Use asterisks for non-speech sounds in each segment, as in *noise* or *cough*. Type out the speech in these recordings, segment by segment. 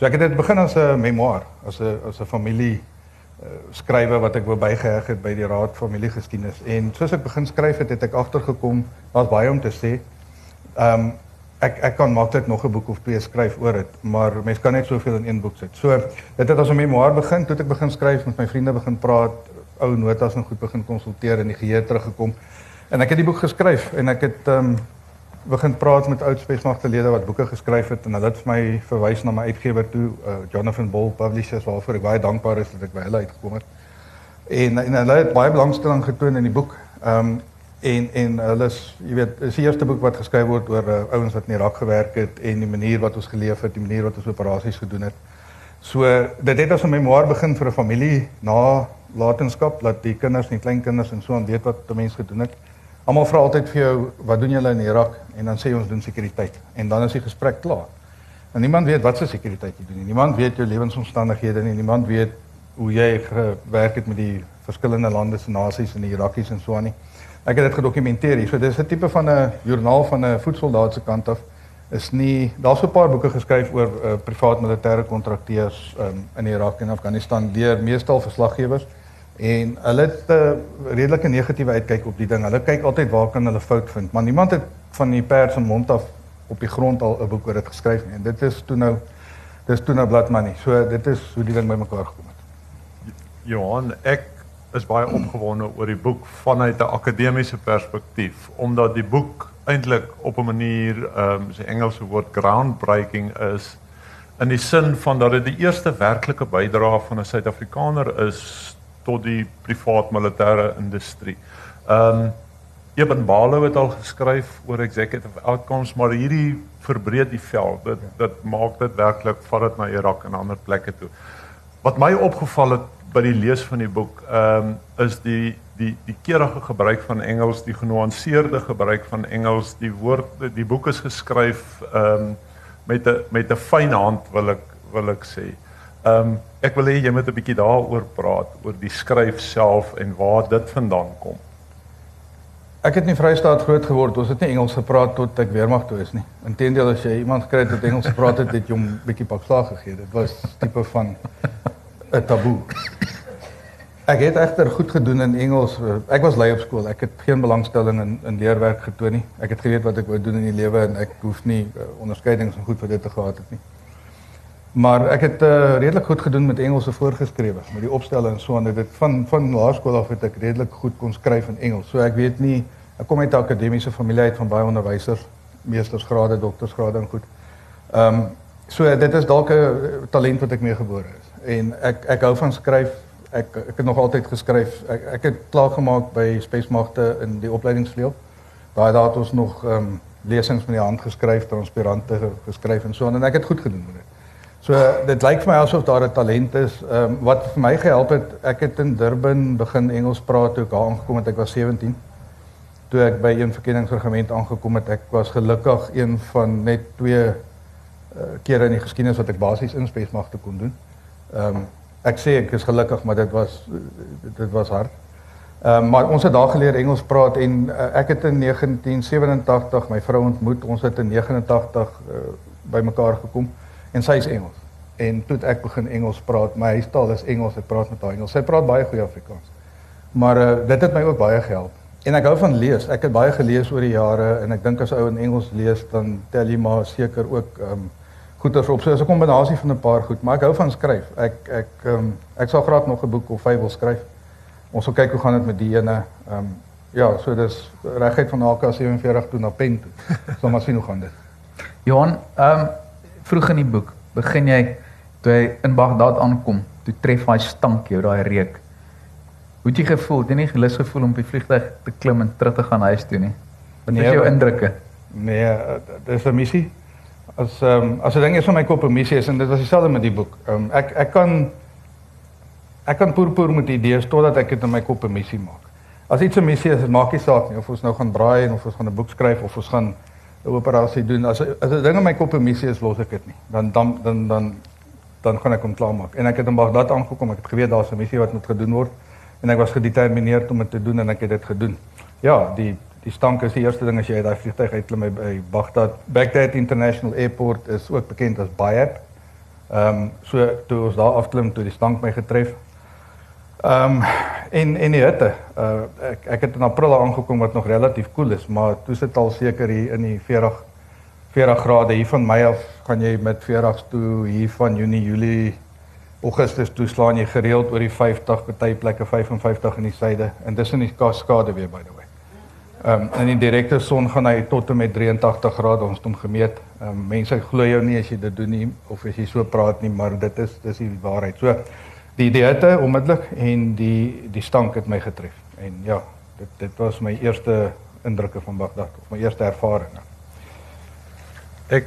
So ek het dit begin as 'n memoir, as 'n as 'n familie uh, skrywe wat ek wou bygeheg het by die Raad Familiegeskiedenis en soos ek begin skryf het, het ek agtergekom daar's baie om te sê. Ehm um, ek ek kan maklik nog 'n boek of twee skryf oor dit, maar mens kan net soveel in een boek sit. So dit het as 'n memoir begin, toe ek begin skryf met my vriende begin praat, ou notas en goed begin konsulteer en die geheue teruggekom. En ek het die boek geskryf en ek het ehm um, begin praat met oud spesmagtelede wat boeke geskryf het en hulle het vir my verwys na my uitgewer toe, uh, Jonathan Bull Publishers waarvoor ek baie dankbaar is dat ek by hulle uitgekom het. En en hulle het baie belangstelling getoon in die boek. Ehm um, en en hulle is jy weet is die eerste boek wat geskryf word oor uh, ouens wat in Irak gewerk het en die manier wat ons geleef het, die manier wat ons operasies gedoen het. So dit het as 'n memoir begin vir 'n familie na latenskap dat die kinders en die kleinkinders en so aan weet wat die mense gedoen het. Almal vra altyd vir jou wat doen julle in Irak en dan sê ons doen sekuriteit en dan is die gesprek klaar. En niemand weet wat se sekuriteit jy doen nie. Niemand weet jou lewensomstandighede nie. Niemand weet hoe jy gewerk het met die verskillende lande se nasies en die Irakies en so aan nie. Ek het dit gedokumenteer. So dis 'n tipe van 'n joernaal van 'n voetsoldaat se kant af. Is nie daar's 'n paar boeke geskryf oor uh, privaat militêre kontrakteurs um, in Irak en Afghanistan deur meestal verslaggewers en hulle het 'n uh, redelike negatiewe uitkyk op die ding. Hulle kyk altyd waar kan hulle fout vind, maar niemand het van die pers se mond af op die grond al 'n boek oor dit geskryf nie. En dit is toe nou dis toe nou bladmanie. So dit is hoe die ding bymekaar gekom het. Johan, ek is baie opgewonde oor die boek vanuit 'n akademiese perspektief omdat die boek eintlik op 'n manier ehm um, sy Engelse woord groundbreaking is in die sin van dat dit die eerste werklike bydrae van 'n Suid-Afrikaner is tot die privaat militêre industrie. Ehm um, Eben Balo het al geskryf oor executive outcomes, maar hierdie verbreed die veld. Dit dit maak dit werklik vat dit na Irak en ander plekke toe. Wat my opgeval het by die lees van die boek ehm um, is die die die keurige gebruik van Engels, die genuanceerde gebruik van Engels, die woord die boek is geskryf ehm um, met 'n met 'n fyn hand wil ek wil ek sê. Ehm um, ek wil hê jy moet 'n bietjie daaroor praat oor die skryf self en waar dit vandaan kom. Ek het in Vrystaat groot geword. Ons het nie Engels gepraat tot ek weermag toe is nie. Inteendeel as jy iemand het wat Engels gepraat het, het jy hom bietjie pak slag gegee. Dit was tipe van 'n taboe. Ek het egter goed gedoen in Engels. Ek was lei op skool. Ek het geen belangstelling in in leerwerk getoon nie. Ek het geweet wat ek wou doen in die lewe en ek hoef nie uh, onderskeidings en goed vir dit te gehad het nie. Maar ek het uh, redelik goed gedoen met Engelse voorgeskrewe, met die opstelle en so aan. Dit van van laerskool af het ek redelik goed kon skryf in Engels. So ek weet nie, ek kom uit 'n akademiese familie uit van baie onderwysers, meestersgrade, doktorsgrade en goed. Ehm um, so dit is dalk 'n talent wat ek meegebore is en ek ek hou van skryf. Ek ek het nog altyd geskryf. Ek ek het klaar gemaak by spesmagte in die opleidingsvleuel. Daai daar het ons nog ehm um, lesings met die hand geskryf, transparante geskryf en so en ek het goed gedoen met dit. So dit lyk vir my asof daar 'n talent is. Ehm um, wat vir my gehelp het, ek het in Durban begin Engels praat toe ek daar aangekom het. Ek was 17. Toe ek by een verkenningsregiment aangekom het, ek was gelukkig een van net twee uh, kere in die geskiedenis wat ek basies in spesmagte kon doen. Ehm um, ek sê ek is gelukkig, maar dit was dit was hard. Ehm um, maar ons het daar geleer Engels praat en uh, ek het in 1987 my vrou ontmoet. Ons het in 89 uh, bymekaar gekom en sy is Engels. En toe ek begin Engels praat, my huistaal is Engels. Ek praat met haar Engels. Sy praat baie goeie Afrikaans. Maar uh, dit het my ook baie gehelp. En ek hou van lees. Ek het baie gelees oor die jare en ek dink as ou in Engels lees dan tel jy maar seker ook ehm um, goeters op. So is 'n kombinasie van 'n paar goed, maar ek hou van skryf. Ek ek ehm um, ek sal graag nog 'n boek of vyf wil skryf. Ons sal kyk hoe gaan dit met die ene. Ehm um, ja, so dis regheid van AK47 toe na pen toe. So maar sien hoe gaan dit. Johan, ehm um, vroeg in die boek begin jy toe hy in Bagdad aankom, toe tref hy stank jou daai reuk. Hoe het jy gevoel? Het jy nie gelus gevoel om op die vliegtuig te klim en terug te gaan huis toe nie? Wat nee, is jou indrukke? Nee, dis 'n missie as ehm um, as 'n ding is van my kop 'n missie is en dit was dieselfde met die boek. Ehm um, ek ek kan ek kan poerpoer met idees totdat ek dit in my kop 'n missie maak. As iets 'n missie is, maak nie saak nie of ons nou gaan braai en of ons gaan 'n boek skryf of ons gaan 'n operasie doen. As as 'n ding in my kop 'n missie is, los ek dit nie. Dan dan dan dan dan gaan ek hom klaarmaak. En ek het in Baghdad aangekom. Ek het geweet daar's 'n missie wat moet gedoen word en ek was gedetermineerd om dit te doen en ek het dit gedoen. Ja, die die stank is die eerste ding as jy uit daai vliegtuig uitklim by Baghdad. Baghdad International Airport is ook bekend as Bayat. Ehm um, so toe ons daar afklim toe die stank my getref. Ehm um, en en die hitte. Uh ek ek het in April aangekom wat nog relatief koel cool is, maar toe sit al seker hier in die 40 40 grade hier van my af gaan jy met 40s toe hier van Junie, Julie, Augustus toe slaan jy gereeld oor die 50, party plekke 55 in die suide en dis in die kaskade weer by the way. Ehm um, in die direkte son gaan hy tot en met 83 grade ons het hom gemeet. Ehm um, mense glo jou nie as jy dit doen nie of as jy so praat nie, maar dit is dis die waarheid. So die die hitte onmiddellik en die die stank het my getref. En ja, dit dit was my eerste indrukke van Baghdad of my eerste ervaring. Ek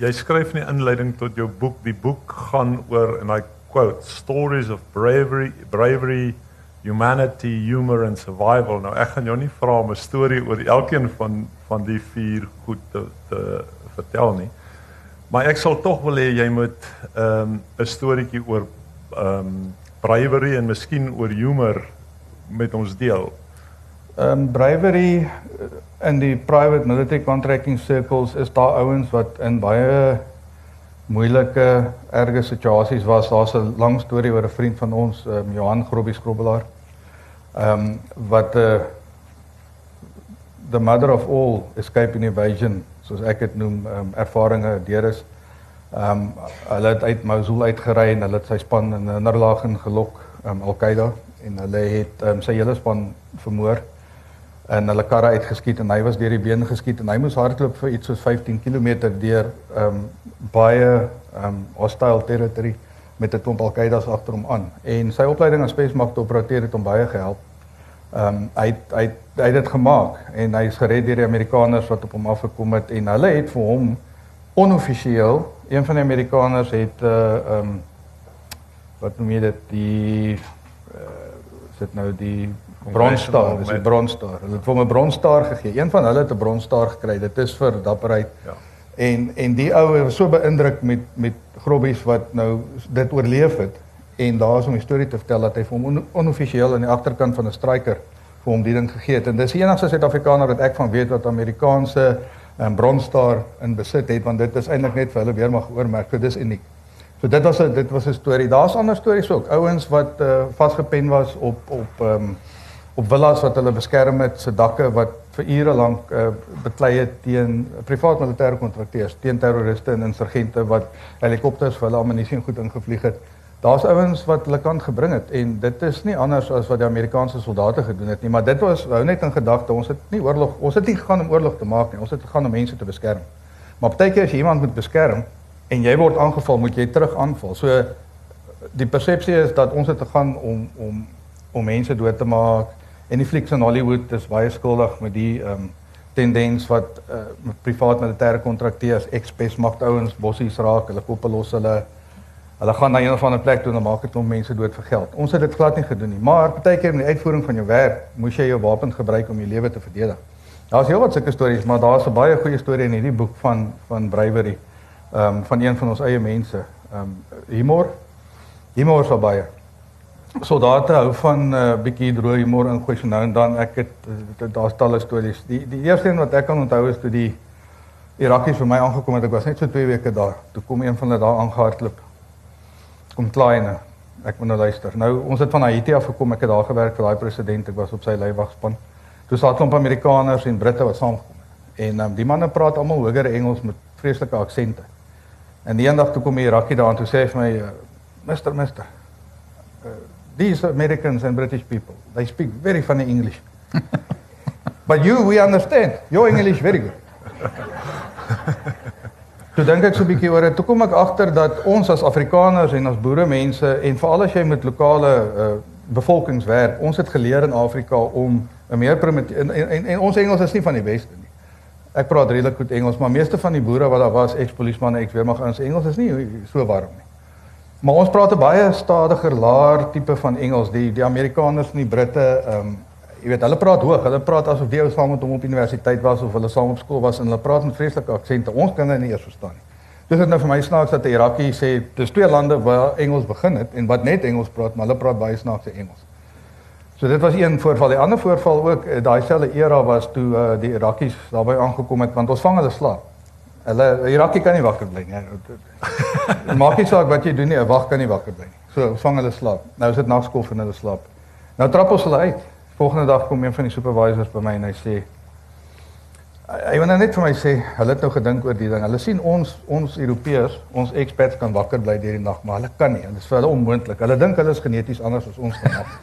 jy skryf in die inleiding tot jou boek, die boek gaan oor en I quote stories of bravery, bravery, humanity, humor and survival. Nou ek gaan jou nie vra om 'n storie oor elkeen van van die vier goed te, te vertel nie. Maar ek sal tog wil hê jy moet ehm, 'n um, storieetjie oor ehm um, bravery en miskien oor humor met ons deel. Ehm um, bravery in die private military contracting circles is daar ouens wat in baie moeilike erge situasies was. Daar's 'n lang storie oor 'n vriend van ons, um, Johan Grobbie Skrobbelaar. Ehm um, wat 'n uh, the mother of all escape and evasion, soos ek dit noem, ehm um, ervarings deur is. Ehm um, hulle het uit Mosul uitgery en hulle het sy span in 'n nederlaag ingelok, ehm um, Al-Qaeda en hulle het ehm um, sy hele span vermoor en hulle karre uitgeskiet en hy was deur die been geskiet en hy moes hardloop vir iets soos 15 km deur ehm um, baie ehm um, hostile territory met 'n klomp Al-Qaeda's agter hom aan. En sy opleiding as spesmagte operateur het hom baie gehelp. Ehm um, hy hy hy het dit gemaak en hy is gered deur die Amerikaners wat op hom afgekom het en hulle het vir hom onoffisieel een van die Amerikaners het 'n uh, ehm um, wat noem jy dit die uh, sit nou die Bronstar, dis 'n Bronstar. Hulle het vir 'n Bronstar gegee. Een van hulle het 'n Bronstar gekry. Dit is vir dapperheid. Ja. En en die ou was so beïndruk met met grobbies wat nou dit oorleef het en daar is om 'n storie te vertel dat hy vir hom on, onoffisieel aan die agterkant van 'n striker vir hom die ding gegee het. En dis die enigste Suid-Afrikaner wat ek van weet wat Amerikaanse um, Bronstar in besit het want dit is eintlik net vir hulle weermag oormerk. So dis uniek. So dit was 'n dit was 'n storie. Daar's ander stories ook. Ouens wat uh, vasgepen was op op um, op villas wat hulle beskerm het, se dakke wat vir ure lank uh, beklei het teen privaat militêre kontrakteurs, teen terroriste en insurgente wat helikopters vir hulle ammunisie goed ingevlieg het. Daar's ouens wat hulle kant gebring het en dit is nie anders as wat die Amerikaanse soldate gedoen het nie, maar dit was hou net in gedagte, ons het nie oorlog, ons het nie gegaan om oorlog te maak nie, ons het gegaan om mense te beskerm. Maar baie keer as jy iemand moet beskerm en jy word aangeval, moet jy terug aanval. So die persepsie is dat ons het gegaan om om om mense dood te maak En die flieks in Hollywood is baie skuldig met die ehm um, tendens wat uh, privaat militêre kontrakteurs, ex-pes magtouens bossies raak, hulle koppe los hulle hulle gaan na een of ander plek toe en maak dit om mense dood vir geld. Ons het dit glad nie gedoen nie, maar partykeer in die uitvoering van jou werk moes jy jou wapen gebruik om jou lewe te verdedig. Daar's heelwat sulke stories, maar daar's 'n baie goeie storie in hierdie boek van van bravery ehm um, van een van ons eie mense. Ehm um, humor. Humor is baie soldate hou van 'n uh, bietjie droë humor ingooi so nou en dan ek het daar's talle stories. Die die eerste een wat ek kan onthou is toe die Irakies vir my aangekom het. Ek was net so 2 weke daar. Toe kom een van hulle daar aangehardloop. Kom kleine. Ek moet nou luister. Nou ons het van Haiti af gekom. Ek het daar gewerk vir daai president. Ek was op sy leiwagspan. Toe sat 'n klomp Amerikaners en Britte wat saamgekom het. En um, die manne praat almal hoër Engels met vreeslike aksente. En die eendag toe kom die Irakie daar en toe sê hy vir my, uh, "Mister, mister, uh, these Americans and British people, they speak very funny English. *laughs* but you, we understand. Your English very good. *laughs* Toe dink ek so 'n bietjie oor dit. Toe kom ek agter dat ons as Afrikaners en as boere mense en veral as jy met lokale uh, bevolkings werk, ons het geleer in Afrika om 'n meer primitief en, en, en, en ons Engels is nie van die beste nie. Ek praat redelik goed Engels, maar meeste van die boere wat daar was, ex-polismanne, ex-weermag, ons Engels is nie so warm nie. Maar ons praat 'n baie stadiger, laer tipe van Engels. Die die Amerikaners en die Britte, ehm um, jy weet, hulle praat hoog. Hulle praat asof ou saam met hom op universiteit was of hulle saam op skool was en hulle praat met vreeslike aksente. Ons kan dit nie eers verstaan nie. Dis net nou vir my snaaks dat die Irakie sê dis twee lande waar Engels begin het en wat net Engels praat, maar hulle praat baie snaakse Engels. So dit was een voorval. Die ander voorval ook, eh, daai selfde era was toe uh, die Irakies daarby aangekom het want ons vang hulle slaap. Hulle Irakie kan nie wakker bly nie. *laughs* Maak nie saak wat jy doen nie, 'n wag kan nie wakker bly nie. So vang hulle slaap. Nou is dit nagskof en hulle slaap. Nou trap ons hulle uit. Volgende dag kom een van die supervisors by my en hy sê hy wil nou net vir my sê, hulle het nou gedink oor die ding. Hulle sien ons ons Europeërs, ons expats kan wakker bly deur die nag, maar hulle kan nie. Dit is vir hulle onmoontlik. Hulle dink hulle is geneties anders as ons af.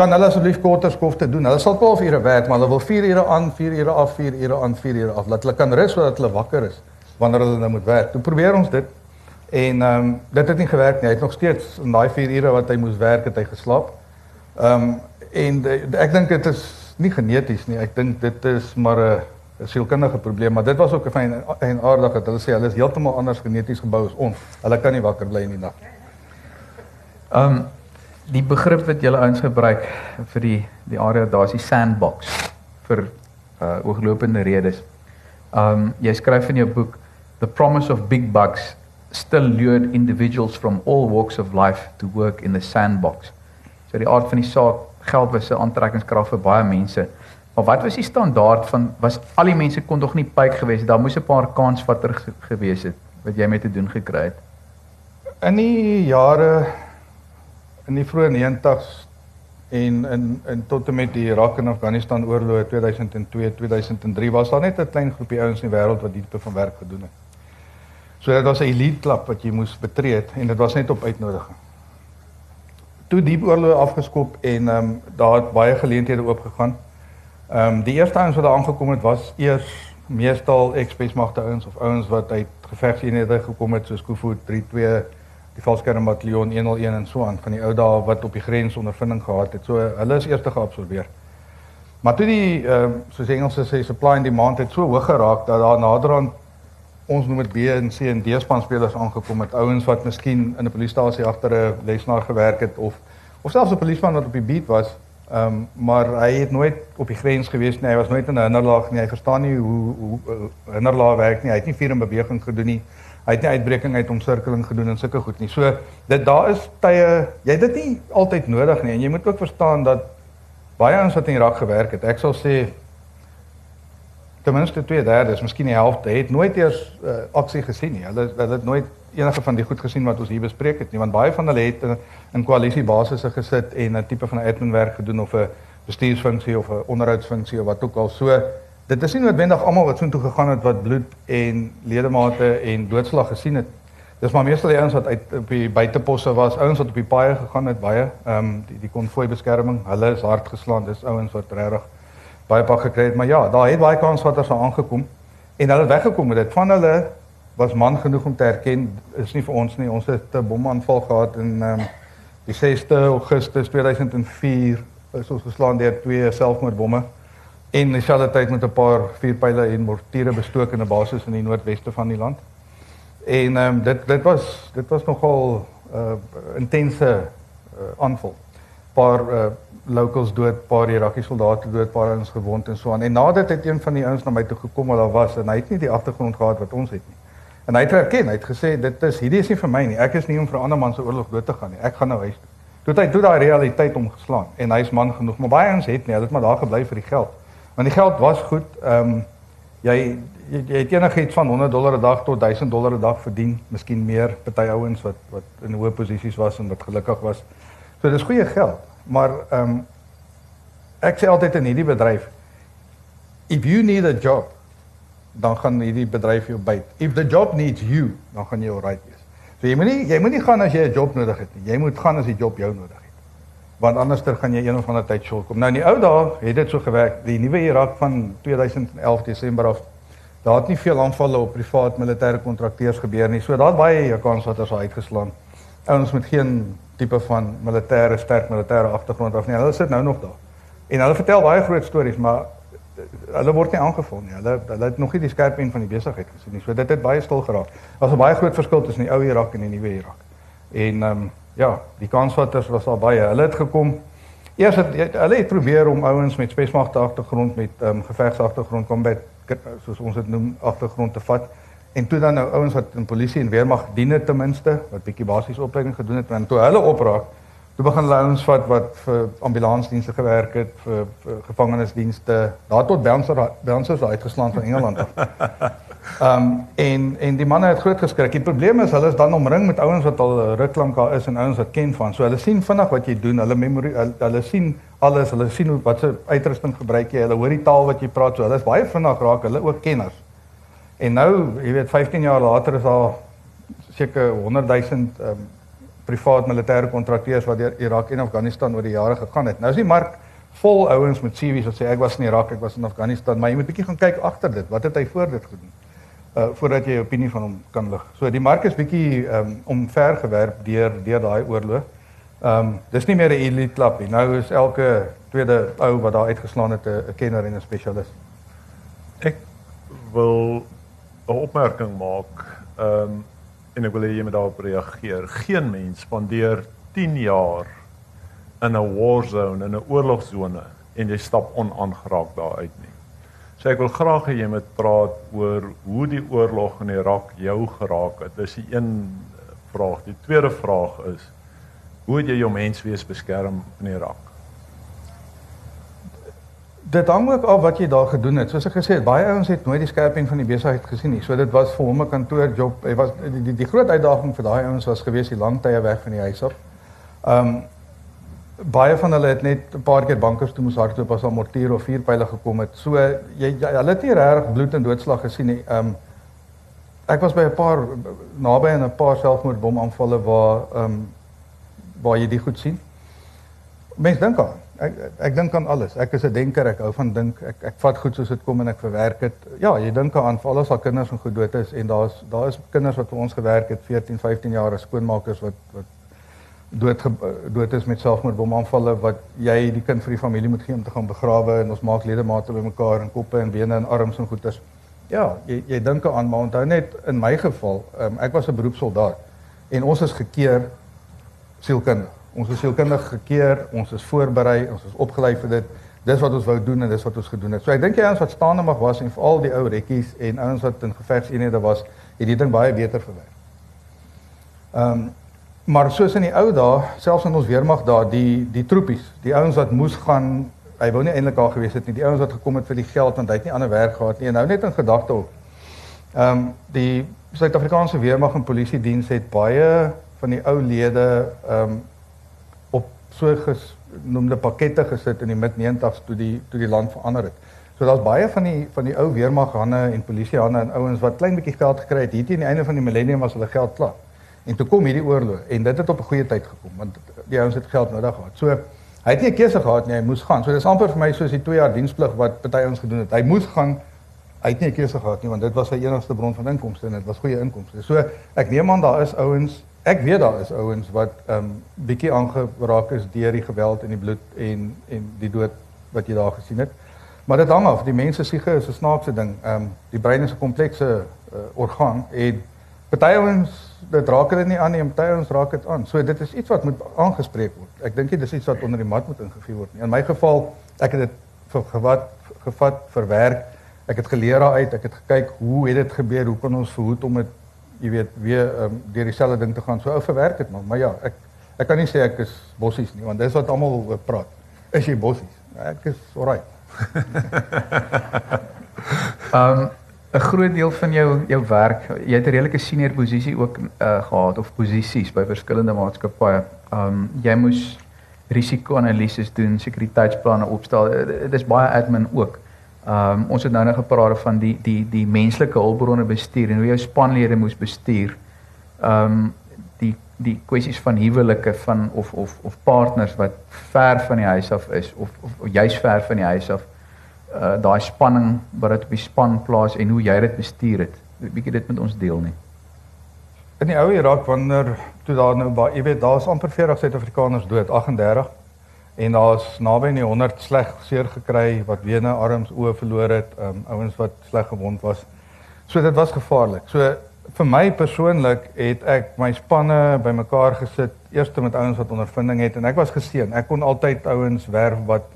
Kan hulle asseblief korter skofte doen? Hulle sal 12 ure werk, maar hulle wil 4 ure aan, 4 ure af, 4 ure aan, 4 ure af. Laat hulle kan rus sodat hulle wakker is wanneer hulle nou moet werk. Toe probeer ons dit en ehm um, dit het nie gewerk nie. Hy het nog steeds in daai 4 ure wat hy moes werk, het hy geslaap. Ehm um, en de, ek dink dit is nie geneties nie. Ek dink dit is maar 'n sielkundige probleem, maar dit was ook 'n fyn en aardig dat hulle sê hulle is heeltemal anders geneties gebou as ons. Hulle kan nie wakker bly in die nag. Ehm um, die begrip wat julle ouens gebruik vir die die area daar is die sandbox vir uh ooglopende redes. Ehm um, jy skryf in jou boek the promise of big bucks still lured individuals from all walks of life to work in the sandbox. So die aard van die saak geld was 'n aantrekkingskrag vir baie mense. Maar wat was die standaard van was al die mense kon tog nie pyk gewees het. Daar moes 'n paar kansvatter gewees het wat jy mee te doen gekry het. In die jare in die vroeë 90s en in in tot en met die Irak en Afghanistan oorloë 2002 2003 was daar net 'n klein groepie ouens in die wêreld wat diep van werk gedoen het. So dit was 'n elite klub wat jy moes betree het en dit was net op uitnodiging. Toe die oorloë afgeskop en ehm um, daar het baie geleenthede oopgegaan. Ehm um, die eerste ouens wat daar aangekom het was eers meestal ex-spesmagte ouens of ouens wat uit gevegseenhede gekom het soos Kufu 32 die valskerm bataljon 101 en so aan van die ou dae wat op die grens ondervinding gehad het. So hulle is eers te geabsorbeer. Maar toe die ehm uh, soos Engelse sê supply and demand het so hoog geraak dat daar naderhand ons noem dit B en C en D span spelers aangekom het. Ouens wat miskien in 'n polisiestasie agter 'n lesenaar gewerk het of of selfs 'n polisieman wat op die beat was. Ehm um, maar hy het nooit op die grens gewees nie. Hy was nooit in 'n hinderlaag nie. Hy verstaan nie hoe hoe uh, hinderlaag werk nie. Hy het nie vuur in beweging gedoen nie. Hy het nie uitbreking uit omsirkeling gedoen en sulke goed nie. So dit daar is tye jy dit nie altyd nodig nie en jy moet ook verstaan dat baie ons wat in Irak gewerk het, ek sal sê ten minste 2/3, miskien die helfte het nooit eers uh, aksie gesien nie. Hulle hulle het nooit enige van die goed gesien wat ons hier bespreek het nie, want baie van hulle het in, in koalisiebasisse gesit en 'n tipe van admin werk gedoen of 'n bestuursfunksie of 'n onderhoudsfunksie of wat ook al. So dit is nie noodwendig almal wat soontoe gegaan het wat bloed en ledemate en doodslag gesien het. Dis maar meestal die ouens wat uit op die buiteposse was, ouens wat op die paaie gegaan het baie, ehm um, die die konvoi beskerming, hulle is hard geslaan. Dis ouens wat regtig baie pak gekry het, maar ja, daar het baie kans wat ons aangekom en hulle het weggekom met dit. Van hulle was man genoeg om te erken is nie vir ons nie. Ons het 'n bomaanval gehad in ehm um, die 6de Augustus 2004 is ons geslaan deur twee selfmoordbomme en dieselfde tyd met 'n paar vuurpyle en mortiere bestook in 'n basis in die noordweste van die land. En ehm um, dit dit was dit was nogal 'n uh, intense uh, aanval. Paar uh, locals dood, paar Irakiese soldate dood, paar ons gewond en so aan. En nadat het een van die ouens na my toe gekom wat daar was en hy het nie die agtergrond gehad wat ons het nie. En hy het erken, hy het gesê dit is hierdie is nie vir my nie. Ek is nie om vir 'n ander man se oorlog dood te gaan nie. Ek gaan nou huis toe. Toe hy toe daai realiteit omgeslaan en hy's man genoeg, maar baie ons het nie, hulle het maar daar gebly vir die geld. Want die geld was goed. Ehm um, jy, jy jy het enigiets van 100 dollar 'n dag tot 1000 dollar 'n dag verdien, miskien meer, party ouens wat wat in hoë posisies was en wat gelukkig was. So dis goeie geld, maar ehm um, ek sê altyd in hierdie bedryf if you need a job, dan gaan hierdie bedryf jou byt. If the job needs you, dan gaan jy alright wees. So jy moenie jy moenie gaan as jy 'n job nodig het nie. Jy moet gaan as die job jou nodig het want anderster gaan jy een of ander tyd skuld kom. Nou in die ou dae het dit so gewerk. Die nuwe Irak van 2011 Desember af, daar het nie veel aanvalle op privaat militêre kontrakteurs gebeur nie. So daar baie kans wat ons uitgeslaan. Ouens met geen tipe van militêre sterk militêre agtergrond af nie. Hulle sit nou nog daar. En hulle vertel baie groot stories, maar eh, hulle word nie aangeval nie. Hulle hulle het nog nie die skerp een van die besigheid gesien nie. So dit het baie stil geraak. Daar's 'n baie groot verskil tussen die ou Irak en die nuwe Irak. En ehm um, ja, die kansvatters was al baie. Hulle het gekom. Eers het hulle het probeer om ouens met spesmagte agtergrond met ehm um, gevegsagtergrond combat soos ons dit noem agtergrond te vat. En toe dan nou ouens wat in polisie en weermag diene ten minste wat bietjie basiese opleiding gedoen het en toe hulle opraak, toe begin hulle ouens vat wat vir ambulansdienste gewerk het, vir, vir gevangenisdienste, daar tot bouncer bouncers uitgeslaan van Engeland af. *laughs* Ehm um, en en die manne het groot geskrik. Die probleem is hulle is dan omring met ouens wat al ruk lank daar is en ouens wat ken van. So hulle sien vinnig wat jy doen. Hulle memory hulle, hulle sien alles. Hulle sien hoe wat se uitrusting gebruik jy. Hulle hoor die taal wat jy praat. So hulle is baie vinnig raak. Hulle ook kenners. En nou, jy weet 15 jaar later is daar seker 100 000 ehm um, privaat militêre kontrakteurs wat deur Irak en Afghanistan oor die jare gegaan het. Nou is die mark vol ouens met CV's wat sê ek was in Irak, ek was in Afghanistan, maar jy moet bietjie gaan kyk agter dit. Wat het hy voor dit gedoen? Uh voordat jy 'n opinie van hom kan lig. So die mark is bietjie ehm um, omvergewerp deur deur daai oorlog. Ehm um, dis nie meer 'n elite klub nie. Nou is elke tweede ou wat daar uitgeslaan het 'n kenner en 'n spesialis. Ek wil 'n opmerking maak. Ehm um, en ek wil hê jy moet daarop reageer. Geen mens spandeer 10 jaar in 'n war zone, in 'n oorlogsone en jy stap onaangeraak daar uit nie. So ek wil graag hê jy moet praat oor hoe die oorlog in Irak jou geraak het. Dis die een vraag. Die tweede vraag is hoe het jy jou menswees beskerm in Irak? Dit hang ook af wat jy daar gedoen het. Soos ek gesê het, baie ouens het nooit die skerping van die besigheid gesien nie. So dit was vir hom 'n kantoorjob. Hy was die die, die groot uitdaging vir daai ouens was gewees die lang tye weg van die huis af. Ehm um, baie van hulle het net 'n paar keer bankers toe moes hardloop as 'n mortier of vuurpyle gekom het. So jy, jy hulle het nie regtig bloed en doodslag gesien nie. Ehm um, ek was by 'n paar naby aan 'n paar selfmoordbomaanvalle waar ehm um, waar jy dit goed sien. Mense dink aan ek ek dink aan alles. Ek is 'n denker, ek hou van dink. Ek ek vat goed soos dit kom en ek verwerk dit. Ja, jy dink aan vir alles al kinders en goed dood is en daar's daar is kinders wat vir ons gewerk het 14, 15 jaar as skoonmakers wat wat dood dood is met selfmoordbomaanvalle wat jy die kind vir die familie moet gee om te gaan begrawe en ons maak ledemate bymekaar en koppe en bene en arms en goeters. Ja, jy jy dink aan maar onthou net in my geval, um, ek was 'n beroepssoldaat en ons is gekeer sielkundig. Ons is sielkundig gekeer, ons is voorberei, ons is opgelei vir dit. Dis wat ons wou doen en dis wat ons gedoen het. So ek dink jy ons wat staande mag was en veral die ou rekkies en ouens wat in gevegseenhede was, het die ding baie beter verwerk. Ehm um, maar soos in die ou dae, selfs in ons weermag daar, die die troepies, die ouens wat moes gaan, hy wou nie eintlik daar gewees het nie. Die ouens wat gekom het vir die geld want hy het nie ander werk gehad nie. En nou net in gedagte op. Ehm um, die Suid-Afrikaanse weermag en polisie diens het baie van die ou lede ehm um, so genoemde pakkette gesit in die mid 90s toe die toe die land verander het. So daar's baie van die van die ou weermaghande en polisiehanne en ouens wat klein bietjie geld gekry het. Hier teen die einde van die millennium was hulle geld klaar. En toe kom hierdie oorlog en dit het op 'n goeie tyd gekom want die ouens het geld nodig gehad. So hy het nie 'n keuse gehad nie, hy moes gaan. So dis amper vir my soos die 2 jaar diensplig wat party ons gedoen het. Hy moes gaan. Hy het nie 'n keuse gehad nie want dit was sy enigste bron van inkomste en dit was goeie inkomste. So ek neem aan daar is ouens ek weet daar is ouens wat ehm um, bietjie aangeraak is deur die geweld en die bloed en en die dood wat jy daar gesien het. Maar dit hang af, die mense siege is 'n snaakse ding. Ehm um, die brein is 'n komplekse uh, orgaan en party ouens dit raak hulle nie aan nie, party ouens raak dit aan. So dit is iets wat moet aangespreek word. Ek dink nie dis iets wat onder die mat moet ingevee word nie. In my geval, ek het dit vir gevat gevat verwerk. Ek het geleer daaruit, ek het gekyk hoe het dit gebeur, hoe kan ons verhoed om dit jy weet weer um, deur dieselfde ding te gaan. So ou verwerk dit maar. Maar ja, ek ek kan nie sê ek is bossies nie want dis wat almal praat. Is jy bossies? Ek is alright. *laughs* Ehm um, 'n groot deel van jou jou werk, jy het 'n redelike senior posisie ook uh, gehad of posisies by verskillende maatskappye. Ehm um, jy moes risiko-analises doen, sekuriteitsplanne opstel. Dit is baie admin ook. Ehm um, ons het nou net gepraat van die die die menslike hulpbronne bestuur en hoe jou spanlede moes bestuur. Ehm um, die die kwessies van huwelike van of of of partners wat ver van die huis af is of of, of juis ver van die huis af. Uh daai spanning wat dit op die span plaas en hoe jy dit bestuur het. 'n Bietjie dit met ons deel nie. In die ou Irak wanneer toe daar nou baie jy weet daar's amper 40 Suid-Afrikaners dood, 38 en daar's naby aan die 100 sleg seer gekry wat bene, arms, oë verloor het, um, ouens wat sleg gewond was. So dit was gevaarlik. So vir my persoonlik het ek my spanne bymekaar gesit, eerste met ouens wat ondervinding het en ek was geseën. Ek kon altyd ouens werf wat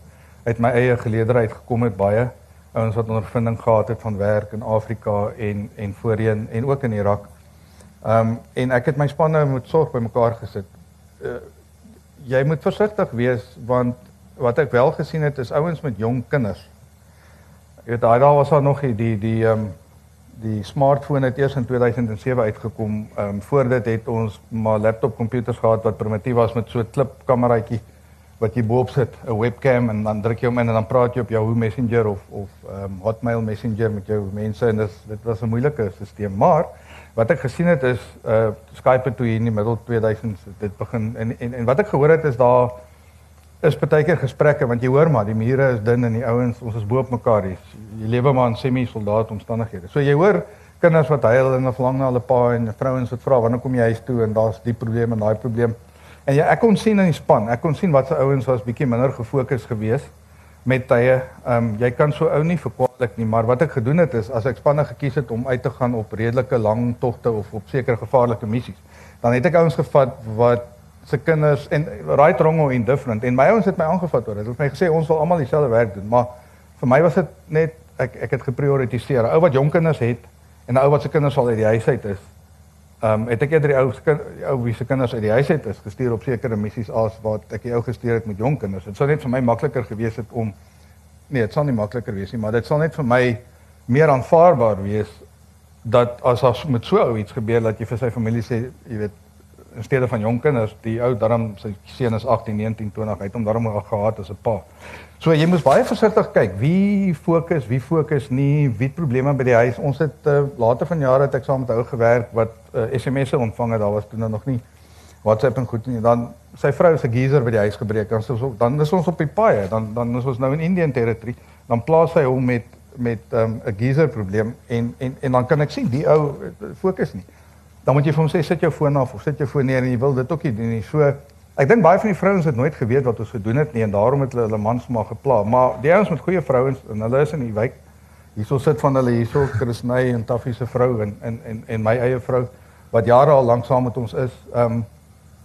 uit my eie geleedere uit gekom het baie ouens wat ondervinding gehad het van werk in Afrika en en voorheen en ook in Irak. Ehm um, en ek het my spanne met sorg bymekaar gesit. Uh, jy moet versigtig wees want wat ek wel gesien het is ouens met jong kinders. Jy weet daai daar was daar nog die die ehm um, die smartphone het eers in 2007 uitgekom. Ehm um, voor dit het ons maar laptop komputers gehad wat primitief was met so 'n klipkameraatjie wat jy boop sit, 'n webcam en dan druk jy hom in en dan praat jy op Yahoo Messenger of of ehm um, Hotmail Messenger met jou mense en dis dit was 'n moeilike stelsel. Maar wat ek gesien het is uh Skype toe hier in die middel 2000s dit begin en en en wat ek gehoor het is daar is baie keer gesprekke want jy hoor maar die mure is dun en die ouens ons is bo op mekaar hier. Jy lewe maar in semi-soldaat omstandighede. So jy hoor kinders wat huil en verlang na hulle pa en vrouens wat vra wanneer kom jy huis toe en daar's die probleem en daai probleem. En ja, ek kon sien in die span, ek kon sien wat se ouens was bietjie minder gefokus geweest met tye. Ehm um, jy kan so ou nie verkwalik nie, maar wat ek gedoen het is as ek spanne gekies het om uit te gaan op redelike lang togte of op sekere gevaarlike missies, dan het ek ouens gevat wat se kinders en right wrong or indifferent en my ouens het my aangevat oor. Hulle het my gesê ons wil almal dieselfde werk doen, maar vir my was dit net ek ek het geprioritiseer. 'n Ou wat jonk kinders het en 'n ou wat se kinders al uit die huis uit is, Ehm um, het ek eerder die ou ou wie se kinders uit die huis uit is gestuur op sekere missies as wat ek die ou gestuur het met jong kinders. Dit sou net vir my makliker gewees het om nee, dit sal nie makliker wees nie, maar dit sal net vir my meer aanvaarbaar wees dat as as met so ou iets gebeur dat jy vir sy familie sê, jy weet, in steede van jong kinders, die ou darm sy seun is 18, 19, 20, hy het hom darm gehad as 'n pa. So jy moet baie versigtig kyk wie fokus, wie fokus nie, wie het probleme by die huis. Ons het uh, later van jare het ek saam met hom gewerk wat uh, eh, SMS'e ontvang het. Daar was toe nog nie WhatsApp en goed nie. Dan sy vrou se geyser by die huis gebreek. Dan is ons dan is ons op die paai. Dan dan is ons nou in Indian territory. Dan plaas hy hom met met ehm, 'n um, geyser probleem en en en dan kan ek sien die ou eh, fokus nie. Dan moet jy vir hom sê sit jou foon af of sit jou foon neer en jy wil dit ook nie doen nie. So Ek dink baie van die vrouens het nooit geweet wat ons gedoen het nie en daarom het hulle hulle mans maar gepla. Maar die ouens met goeie vrouens en hulle is in die wijk. Hierso sit van hulle hierso Christney en Taffie se vrou en en en en my eie vrou wat jare al lank saam met ons is. Ehm um,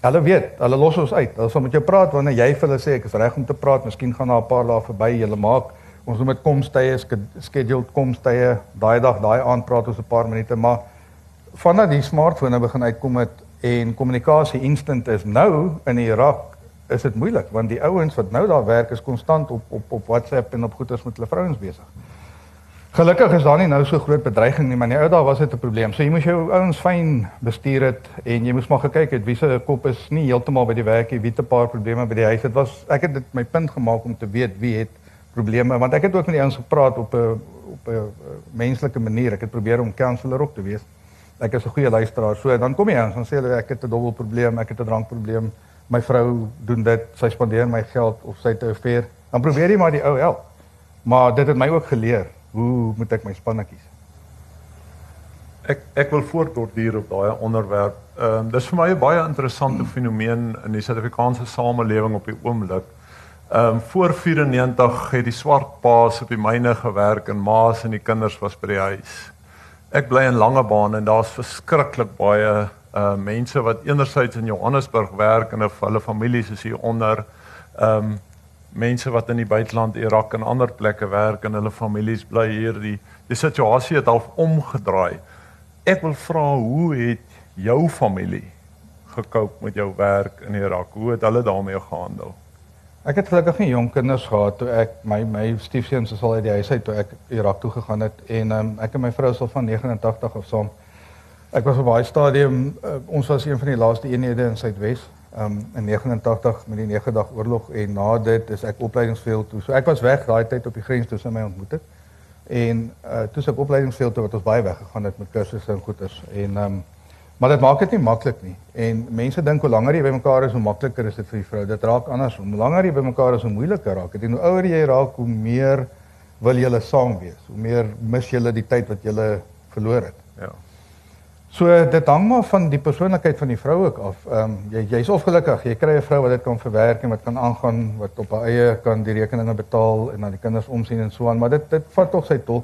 hulle weet, hulle los ons uit. Hulle sal met jou praat wanneer jy vir hulle sê ek is reg om te praat. Miskien gaan daar 'n paar dae verby. Hulle maak ons moet met komstye scheduled komstye. Daai dag, daai aand praat ons 'n paar minute, maar vandat die smartphone begin uitkom het en kommunikasie instant is nou in Irak is dit moeilik want die ouens wat nou daar werk is konstant op op op WhatsApp en op goeters met hulle vrouens besig. Gelukkig is daar nie nou so groot bedreiging nie, maar nie ou daar was dit 'n probleem. So jy moet jou ouens fyn bestuur het en jy moes maar gekyk het wie se kop is nie heeltemal by die werk nie, wie 'n paar probleme by die huis. Dit was ek het dit my punt gemaak om te weet wie het probleme want ek het ook met die ouens gepraat op 'n op 'n menslike manier. Ek het probeer om counselor ook te wees ek is 'n goeie luisteraar. So dan kom jy aan, dan sê hulle ek het 'n dubbel probleem, ek het 'n drankprobleem. My vrou doen dit, sy spandeer my geld of sy het 'n affair. Dan probeer jy maar die ou help. Maar dit het my ook geleer hoe moet ek my spanne kies. Ek ek wil voortborduur op daai onderwerp. Ehm um, dis vir my 'n baie interessante fenomeen in die Suid-Afrikaanse samelewing op die oomblik. Ehm um, voor 94 het die swart paas op die myne gewerk en maas en die kinders was by die huis. Ek bly in Langebaan en daar's verskriklik baie uh mense wat enerzijds in Johannesburg werk en hulle families is hier onder. Um mense wat in die buiteland Irak en ander plekke werk en hulle families bly hier. Die die situasie het half omgedraai. Ek wil vra hoe het jou familie gekoop met jou werk in Irak? Hoe het hulle daarmee gehandel? Ek het gelukkig nie jong kinders gehad toe ek my my stiefseuns is al uit die huis uit toe ek Irak toe gegaan het en um, ek en my vrou is al van 89 of saam. Ek was op baie stadium uh, ons was een van die laaste eenhede in Suidwes um, in 89 met die 9 dag oorlog en na dit is ek opleidingsveld toe. So ek was weg daai tyd op die grens tussen my ontmoet het. En uh, toe se opleidingsveld toe wat ons baie weggegaan het met kursusse en goeders en um, Maar dit maak dit nie maklik nie. En mense dink hoe langer jy bymekaar is, hoe makliker is dit vir die vrou. Dit raak anders. Hoe langer jy bymekaar is, hoe moeiliker raak dit. En hoe ouer jy raak, hoe meer wil julle saam wees. Hoe meer mis julle die tyd wat julle verloor het. Ja. So dit hang maar van die persoonlikheid van die vrou ook af. Ehm um, jy jy's of gelukkig, jy kry 'n vrou wat dit kan verwerk en wat kan aangaan, wat op haar eie kan die rekeninge betaal en aan die kinders omsien en so aan, maar dit dit vat tog sy tol.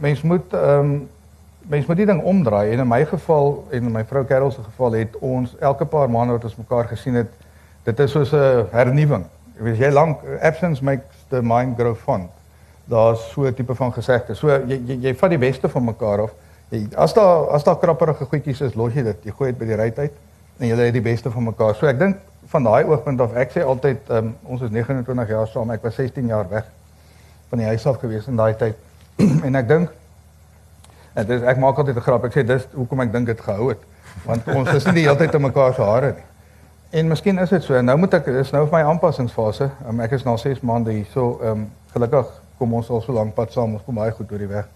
Mens moet ehm um, mens moet die ding omdraai en in my geval en in my vrou Carol se geval het ons elke paar maande wat ons mekaar gesien het dit is soos 'n hernuwing jy weet jy lank absence makes the mind grow fond. Daar's so 'n tipe van gesegde. So jy jy, jy vat die beste van mekaar af. Jy, as daar as daar krapperige goedjies is los jy dit. Jy gooi dit by die ruit uit en jy lê die beste van mekaar. So ek dink van daai oogpunt af ek sê altyd um, ons is 29 jaar saam. Ek was 16 jaar weg van die huis af gewees in daai tyd. *clears throat* En ek dink En dis ek maak altyd 'n grap. Ek sê dis hoekom ek dink dit gehou het. Want ons is nie die hele tyd in mekaar se hare nie. En miskien is dit so. Nou moet ek dis nou vir my aanpassingsfase. Um, ek is nou 6 maande hier. So ehm um, gelukkig kom ons al so lank pad saam. Ons kom baie goed oor die weg.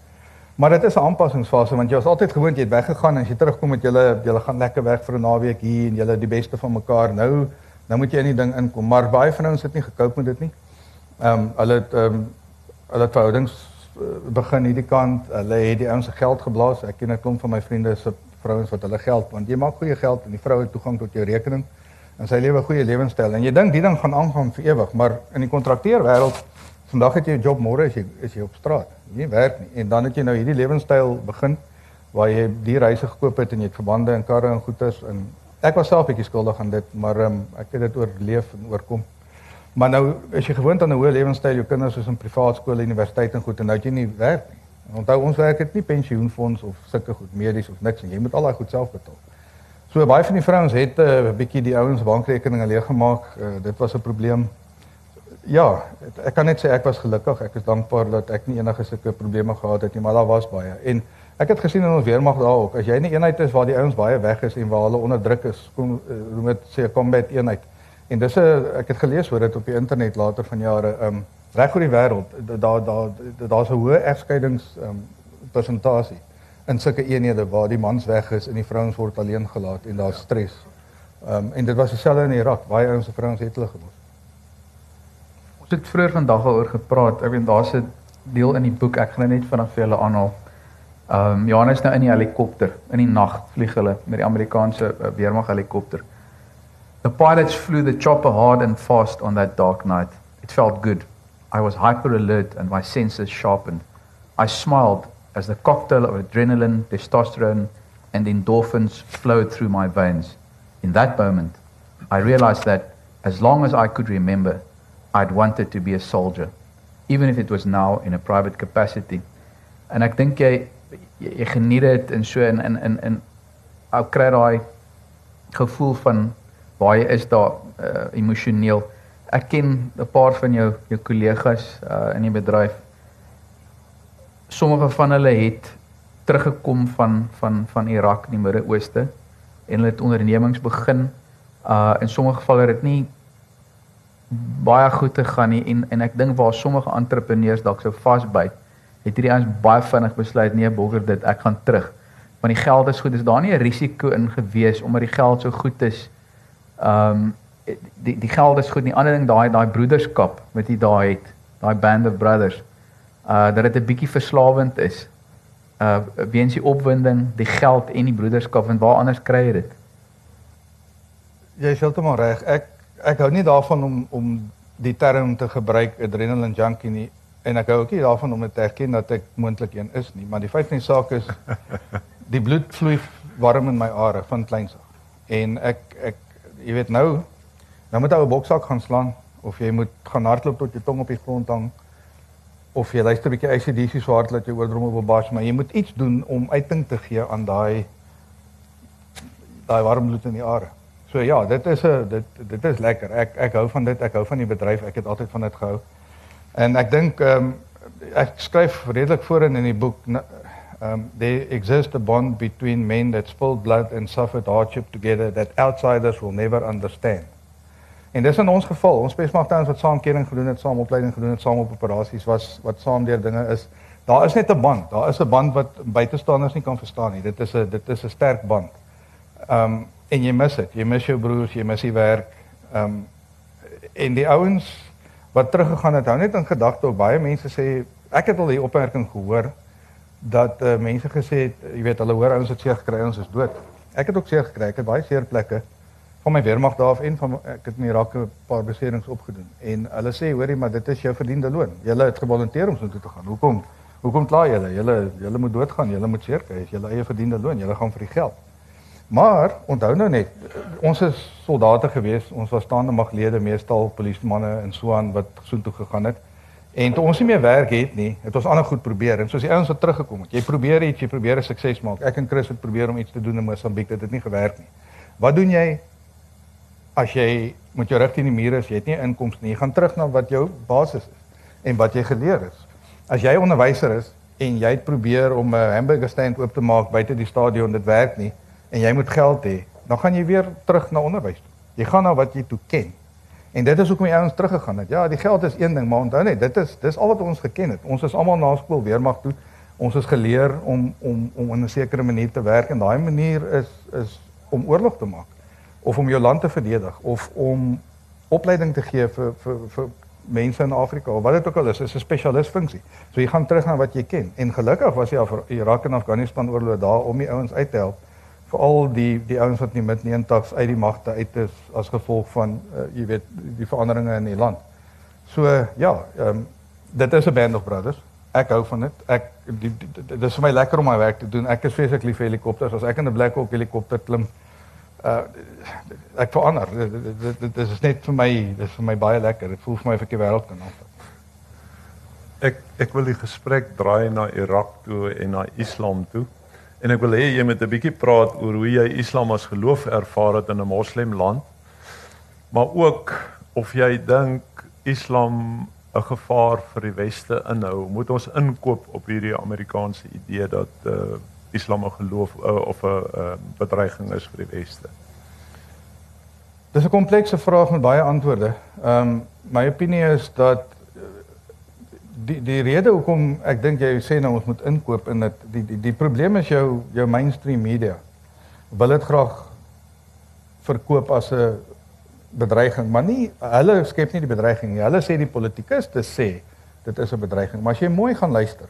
Maar dit is 'n aanpassingsfase want jy was altyd gewoond jy het weggegaan en as jy terugkom met julle julle gaan lekker weg vir 'n naweek hier en julle die beste van mekaar. Nou nou moet jy in die ding inkom. Maar baie vrouens het nie gekoop met dit nie. Ehm um, hulle het ehm um, hulle het verhoudings begin hierdie kant. Hulle het die ouens se geld geblaas. Ek ken 'n klomp van my vriende se vrouens wat hulle geld want jy maak goeie geld en die vroue het toegang tot jou rekening en sy lewe 'n goeie lewenstyl en jy dink die ding gaan aangaan vir ewig, maar in die kontrakteerwêreld vandag het jy 'n job, môre is jy is jy op straat. Jy werk nie en dan het jy nou hierdie lewenstyl begin waar jy die reise gekoop het en jy het verbande en karre en goederes en ek was self bietjie skuldig aan dit, maar um, ek het dit oorleef en oorkom. Maar nou is jy gewoond aan 'n hoë lewenstyl, jou kinders is in privaat skole, universiteit en goed en nou het jy nie werk nie. En onthou ons werk het nie pensioenfonds of sulke goed medies of niks en jy moet al daai goed self betaal. So baie van die vrouens het 'n uh, bietjie die ouens bankrekeninge leeg gemaak. Uh, dit was 'n probleem ja, ek kan net sê ek was gelukkig. Ek is dankbaar dat ek nie enige sulke probleme gehad het nie, maar daar was baie. En ek het gesien in ons weermag daar ook, as jy in 'n eenheid is waar die ouens baie weg is en waar hulle onderdruk is, kom noem dit sê 'n combat eenheid. En dis 'n ek het gelees oor dit op die internet later van jare, ehm um, reg oor die wêreld, daar daar daar's 'n hoë egskeidings ehm um, persentasie in sulke eenhede waar die mans weg is en die vrouens word alleen gelaat en daar's stres. Ehm um, en dit was dieselfde in Irak, baie ouens se vrouens het hulle gemors het vroeër vandag al oor gepraat. Ek weet daar's 'n deel in die boek. Ek gaan net vinnig vir julle aanhaal. Ehm um, Johannes nou in die helikopter. In die nag vlieg hulle met die Amerikaanse uh, weermag helikopter. The pilots flew the chopper hard and fast on that dark night. It felt good. I was hyper alert and my senses sharpened. I smiled as the cocktail of adrenaline, testosterone and endorphins flowed through my veins. In that moment, I realized that as long as I could remember, I'd wanted to be a soldier, even if it was now in a private capacity. En ek dink jy jy geniet dit en so in in in in ou kry daai gevoel van jy is daar uh, emosioneel. Ek ken 'n paar van jou jou kollegas uh, in die bedryf. Sommige van hulle het teruggekom van van van Irak in die Midde-Ooste en hulle het ondernemings begin. Uh in sommige gevalle het dit nie baie goed te gaan nie en en ek dink waar sommige entrepreneurs dalk sou vasbyt, het hierdie ouens baie vinnig besluit nee, bokker dit, ek gaan terug. Want die geld is goed, is daar nie 'n risiko in gewees omdat die geld so goed is. Um die die geld is goed nie. Ander ding daai daai broederskap wat jy daar het, daai band of brothers. Uh dat dit 'n bietjie verslawend is. Uh weens die opwinding, die geld en die broederskap en waar anders kry jy dit? Jy is heeltemal reg. Ek ek hou nie daarvan om om die term te gebruik adrenaline junkie nie en ek hou ook nie daarvan om te erken dat ek moontlik een is nie, maar die feit van die saak is *laughs* die bloed vloei warm in my are van kleins af. En ek ek jy weet nou nou moet jy 'n boksak gaan slaan of jy moet gaan hardloop tot jou tong op die grond hang of jy luister 'n bietjie ACDC so hard dat jy oordrommel wil bars, maar jy moet iets doen om uiting te gee aan daai daai warm bloed in die are. So ja, dit is 'n dit dit is lekker. Ek ek hou van dit. Ek hou van die bedryf. Ek het altyd van dit gehou. En ek dink ehm um, ek skryf redelik voorin in die boek um, there exists a bond between men that spilled blood and suffered hardship together that outsiders will never understand. En dis in ons geval, ons spesmagte wat saam kering gedoen het, saam opleiding gedoen het, saam op operasies was wat saam deur dinge is. Daar is net 'n band. Daar is 'n band wat buitestanders nie kan verstaan nie. Dit is 'n dit is 'n sterk band. Um, en jy mis dit. Jy mis jou broers, jy mis die werk. Um, en die ouens wat teruggegaan het, hou net in gedagte op baie mense sê ek het al die opmerking gehoor dat uh, mense gesê het, jy weet, hulle hoor ouens het seer gekry, ons is dood. Ek het ook seer gekry. Ek het baie seer plekke van my weermag daar af en van ek het in Irak 'n paar beserings opgedoen. En hulle sê, hoorie, maar dit is jou verdiende loon. Jy het gewolonteer om so toe te gaan. Hoekom? Hoekom kla jy? Jy jy moet doodgaan. Jy moet seer kry. Jy eie verdiende loon. Jy gaan vir die geld. Maar onthou nou net, ons is soldate gewees, ons was staande maglede, meestal polisiemanne en so aan wat soontoe gegaan het. En toe ons nie meer werk het nie, het ons ander goed probeer en soos die ouens wat teruggekom het. Jy probeer iets, jy probeer 'n sukses maak. Ek en Chris het probeer om iets te doen in Mosambiek, dit het nie gewerk nie. Wat doen jy as jy met jou rug teen die muur is, jy het nie inkomste nie. Jy gaan terug na wat jou basis is en wat jy geleer is. As jy onderwyser is en jy het probeer om 'n hamburger stand oop te maak buite die stadion, dit werk nie en jy moet geld hê, dan gaan jy weer terug na onderwys toe. Jy gaan na wat jy toe ken. En dit is hoekom die ouens teruggegaan het. Ja, die geld is een ding, maar onthou net, dit is dis al wat ons geken het. Ons is almal na skool weermag toe. Ons is geleer om om om in 'n sekere manier te werk en daai manier is is om oorlog te maak of om jou land te verdedig of om opleiding te gee vir vir vir mense in Afrika of wat dit ook al is, is 'n spesialis funksie. So jy gaan terug na wat jy ken. En gelukkig was die Irak en Afghanistan oorlog daar om die ouens uit te help. Veral die die ouens wat nie met 90s uit die magte uit is as gevolg van uh, jy weet die veranderinge in die land. So ja, ehm um, dit is 'n band of brothers. Ek hou van dit. Ek dit is vir my lekker om my werk te doen. Ek is vreeslik lief vir helikopters. As ek in 'n Black Hawk helikopter klim, uh ek verander. Dit dit is net vir my, dit is vir my baie lekker. Dit voel vir my of ek die wêreld kan aanvat. Ek ek wil die gesprek draai na Irak toe en na Islam toe. En ek wil hê jy moet 'n bietjie praat oor hoe jy Islam as geloof ervaar het in 'n moslemland. Maar ook of jy dink Islam 'n gevaar vir die weste inhou. Moet ons inkoop op hierdie Amerikaanse idee dat uh Islam 'n geloof uh, of 'n uh, bedreiging is vir die weste? Dis 'n komplekse vraag met baie antwoorde. Ehm um, my opinie is dat die die rede hoekom ek dink jy sê nou ons moet inkoop in dit die die die probleem is jou jou mainstream media wil dit graag verkoop as 'n bedreiging, maar nie hulle skep nie die bedreiging nie. Hulle sê die politikuste sê dit is 'n bedreiging, maar as jy mooi gaan luister,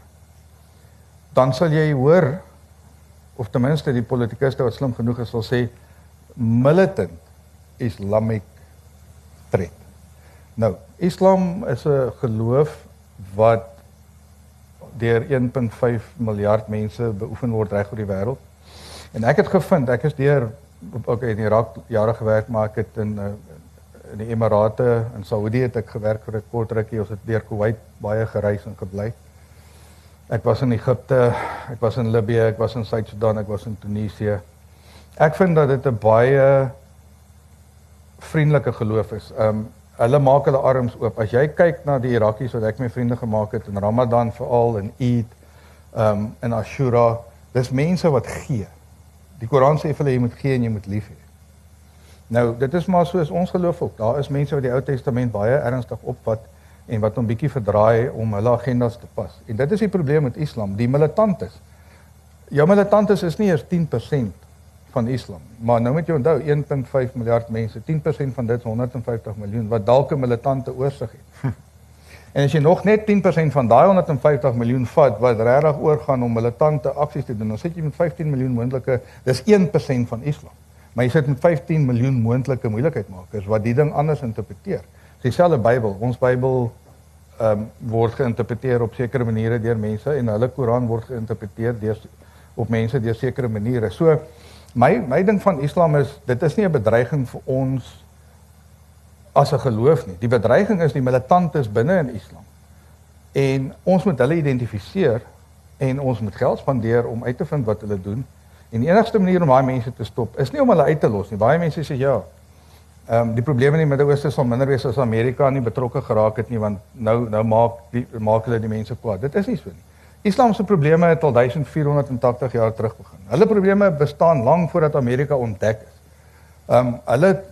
dan sal jy hoor of ten minste die politikuste wat slim genoeg is sal sê militant islamic threat. Nou, Islam is 'n geloof wat deur 1.5 miljard mense beoefen word reg oor die wêreld. En ek het gevind, ek is deur okay in Irak jare gewerk, maar ek het in eh, in die Emirate en Saudi het ek gewerk vir 'n kort rukkie. Ons het deur Kuwait baie gereis en gebly. Ek was in Egipte, ek was in Libië, ek was in Suid-Sudan, ek was in Tunesië. Ek vind dat dit 'n baie vriendelike geloof is. Um hulle maak hulle arms oop. As jy kyk na die Irakies wat ek my vriende gemaak het in Ramadan veral en Eid, um en Ashura, dis mense wat gee. Die Koran sê vir hulle jy moet gee en jy moet lief hê. Nou, dit is maar soos ons geloof ook. Daar is mense wat die Ou Testament baie ernstig opvat en wat hom bietjie verdraai om hulle agendas te pas. En dit is die probleem met Islam, die militantes. Jou militantes is nie eers 10% van Islam, maar nou moet jy onthou 1.5 miljard mense, 10% van dit is 150 miljoen wat dalk 'n militante oorsig het. En as jy nog net 10% van daai 150 miljoen vat wat regtig oorgaan om militante aksies te doen, dan sit jy met 15 miljoen moontlike, dis 1% van Islam. Maar jy sit met 15 miljoen moontlike moeilikheidmakers wat die ding anders interpreteer dieselfde Bybel. Ons Bybel ehm um, word geïnterpreteer op sekere maniere deur mense en hulle Koran word geïnterpreteer deur op mense deur sekere maniere. So my my ding van Islam is dit is nie 'n bedreiging vir ons as 'n geloof nie. Die bedreiging is die militantes binne in Islam. En ons moet hulle identifiseer en ons moet geld spandeer om uit te vind wat hulle doen. En die enigste manier om daai mense te stop is nie om hulle uit te los nie. Baie mense sê ja, Ehm um, die probleme in die Midde-Ooste sal minder wees as Amerika nie betrokke geraak het nie want nou nou maak die maak hulle die mense kwaad. Dit is nie so nie. Islam se probleme het al 1480 jaar terug begin. Hulle probleme bestaan lank voordat Amerika ontdek is. Ehm um, hulle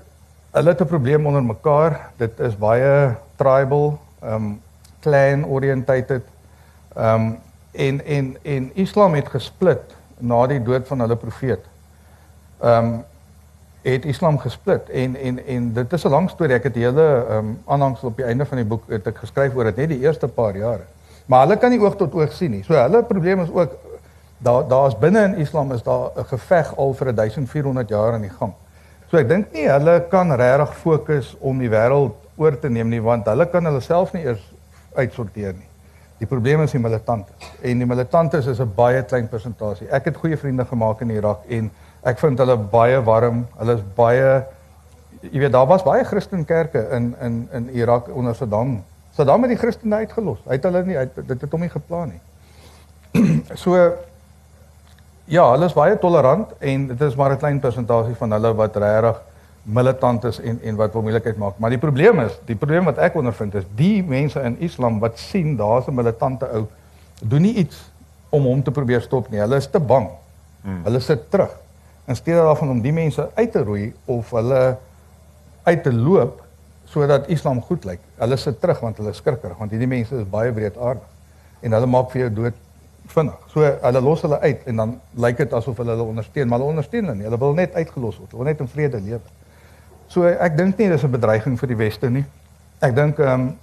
hulle het 'n probleem onder mekaar. Dit is baie tribal, ehm um, clan orientated. Ehm um, en en en Islam het gesplit na die dood van hulle profeet. Ehm um, het Islam gesplit en en en dit is 'n lang storie. Ek het die hele ehm um, aanhangsel op die einde van die boek het ek geskryf oor dit net die eerste paar jare. Maar hulle kan nie oog tot oog sien nie. So hulle probleem is ook daar daar's binne in Islam is daar 'n geveg al vir 1400 jaar aan die gang. So ek dink nie hulle kan regtig fokus om die wêreld oor te neem nie want hulle kan hulle self nie eers uitsorteer nie. Die probleem is die militante. En die militante is 'n baie klein persentasie. Ek het goeie vriende gemaak in Irak en ek vind hulle baie warm. Hulle is baie jy weet daar was baie Christen kerke in in in Irak onder Saddam. Saddam het die Christene uitgelos. Hy het hulle nie uit dit het hom nie geplan nie. *clears throat* so ja, hulle is baie tolerant en dit is maar 'n klein persentasie van hulle wat regtig militant is en en wat wil moeilikheid maak. Maar die probleem is, die probleem wat ek ondervind is, die mense in Islam wat sien daar's 'n militante ou doen nie iets om hom te probeer stop nie. Hulle is te bang. Hmm. Hulle sit terug. In steede daarvan om die mense uit te roei of hulle uit te loop sodat Islam goed lyk. Hulle sit terug want hulle is skrikkerig want hierdie mense is baie breedaardig en hulle maak vir jou dood vinnig. So hulle los hulle uit en dan lyk dit asof hulle hulle ondersteun, maar hulle ondersteun hulle nie. Hulle wil net uitgelos word. Hulle wil net in vrede lewe. So ek dink nie dis 'n bedreiging vir die weste nie. Ek dink ehm um,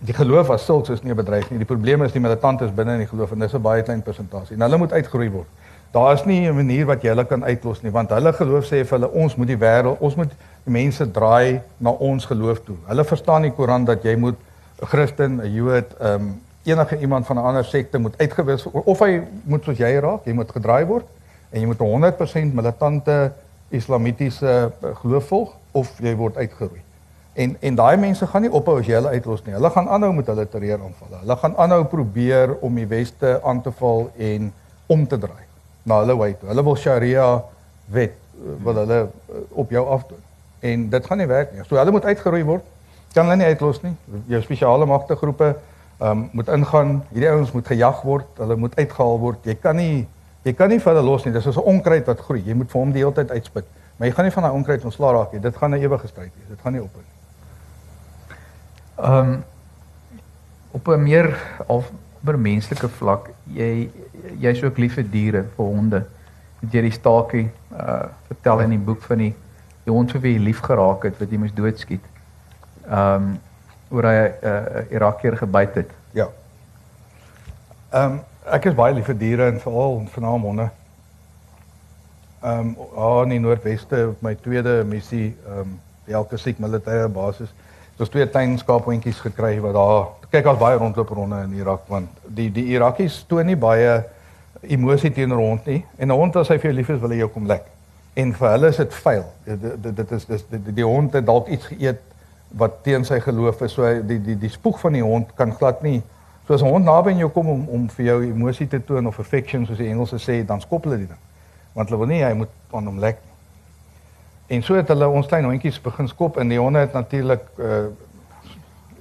die geloof as sulks is nie 'n bedreiging nie. Die probleem is die militantes binne in die geloof en dis 'n baie klein persentasie. En hulle moet uitgeroei word. Daar is nie 'n manier wat jy hulle kan uitlos nie want hulle geloof sê vir hulle ons moet die wêreld, ons moet mense draai na ons geloof toe. Hulle verstaan die Koran dat jy moet 'n Christen, 'n Jood, ehm um, enige iemand van 'n ander sekte moet uitgewis of hy moet soos jy raak, jy moet gedraai word en jy moet 100% militante islamitiese geloof volg of jy word uitgeroei. En en daai mense gaan nie ophou as jy hulle uitlos nie. Hulle gaan aanhou met hulle terreuraanvalle. Hulle gaan aanhou probeer om die weste aan te val en om te draai na hulle wy toe. Hulle wil Sharia wet eh, wil hulle eh, op jou afdoen. En dit gaan nie werk nie. So hulle moet uitgeroei word. Kan hulle nie uitlos nie. Jou spesiale magte groepe ehm um, moet ingaan. Hierdie ouens moet gejag word. Hulle moet uitgehaal word. Jy kan nie jy kan nie vir hulle los nie. Dis soos 'n onkruid wat groei. Jy moet vir hom die hele tyd uitspit. Maar jy gaan nie van daai onkruid ontslaa raak nie. Dit gaan 'n ewige stryd wees. Dit gaan nie ophou nie. Ehm um, op 'n meer of 'n menslike vlak, jy jy's ook lief vir diere, vir honde. Het jy die staakie uh vertel in die boek van die die hond vir wie jy lief geraak het wat jy moes doodskiet. Ehm um, oor hy 'n uh, Irakier gebyt het. Ja. Ehm um, ek is baie lief vir diere en veral veral honde. Ehm um, aan die Noordweste op my tweede missie ehm um, by elke siek militêre basis. Ons twee tuinskaaphondjies gekry wat daar kyk as baie rondloop ronde in Irak want die die Irakies toon nie baie emosie teenoor hond nie en 'n hond as hy vir jou lief is wil hy jou kom lek. En vir hulle is dit vuil. Dit dit is dis die, die hond het dalk iets geëet wat teen sy geloof is. So die die die spoeg van die hond kan glad nie so as 'n hond naby aan jou kom om om vir jou emosie te toon of affection soos die Engelse sê, dan skop hulle dit dan. Want hulle wil nie hy moet aan hom lek nie. En so het hulle ons klein hondjies begin skop en die honde het natuurlik uh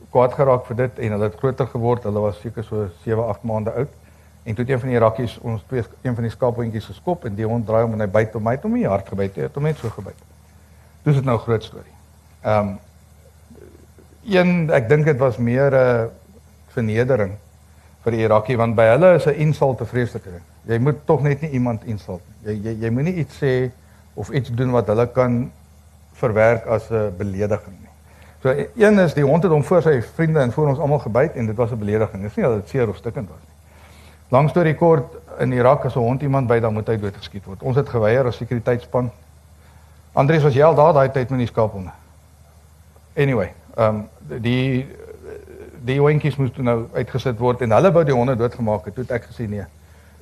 kwaad geraak vir dit en hulle het groter geword. Hulle was seker so 7, 8 maande oud. En toe het een van die rakkies ons twee een van die skaaphondjies geskop en die hond draai om en hy byt hom uit om hy hart gebyt het. Hom net so gebyt. Dis dit nou groot storie. Ehm um, een ek dink dit was meer 'n uh, vernedering vir die Irakkie want by hulle is 'n insult 'n vreeslike ding. Jy moet tog net nie iemand insult nie. Jy jy jy moenie iets sê of iets doen wat hulle kan verwerk as 'n belediging nie. So een is die hond het hom voor sy vriende en voor ons almal gebyt en dit was 'n belediging. Dit is nie dat dit seer of stikkend was nie. Lang storie kort, in Irak as 'n hond iemand byt dan moet hy doodgeskiet word. Ons het geweier as sekuriteitsspan. Andries was jy al daar daai tyd met die skaaphonde. Anyway, ehm um, die die hondjies moes nou uitgesit word en hulle wou die honde doodgemaak het. Toe het ek gesê nee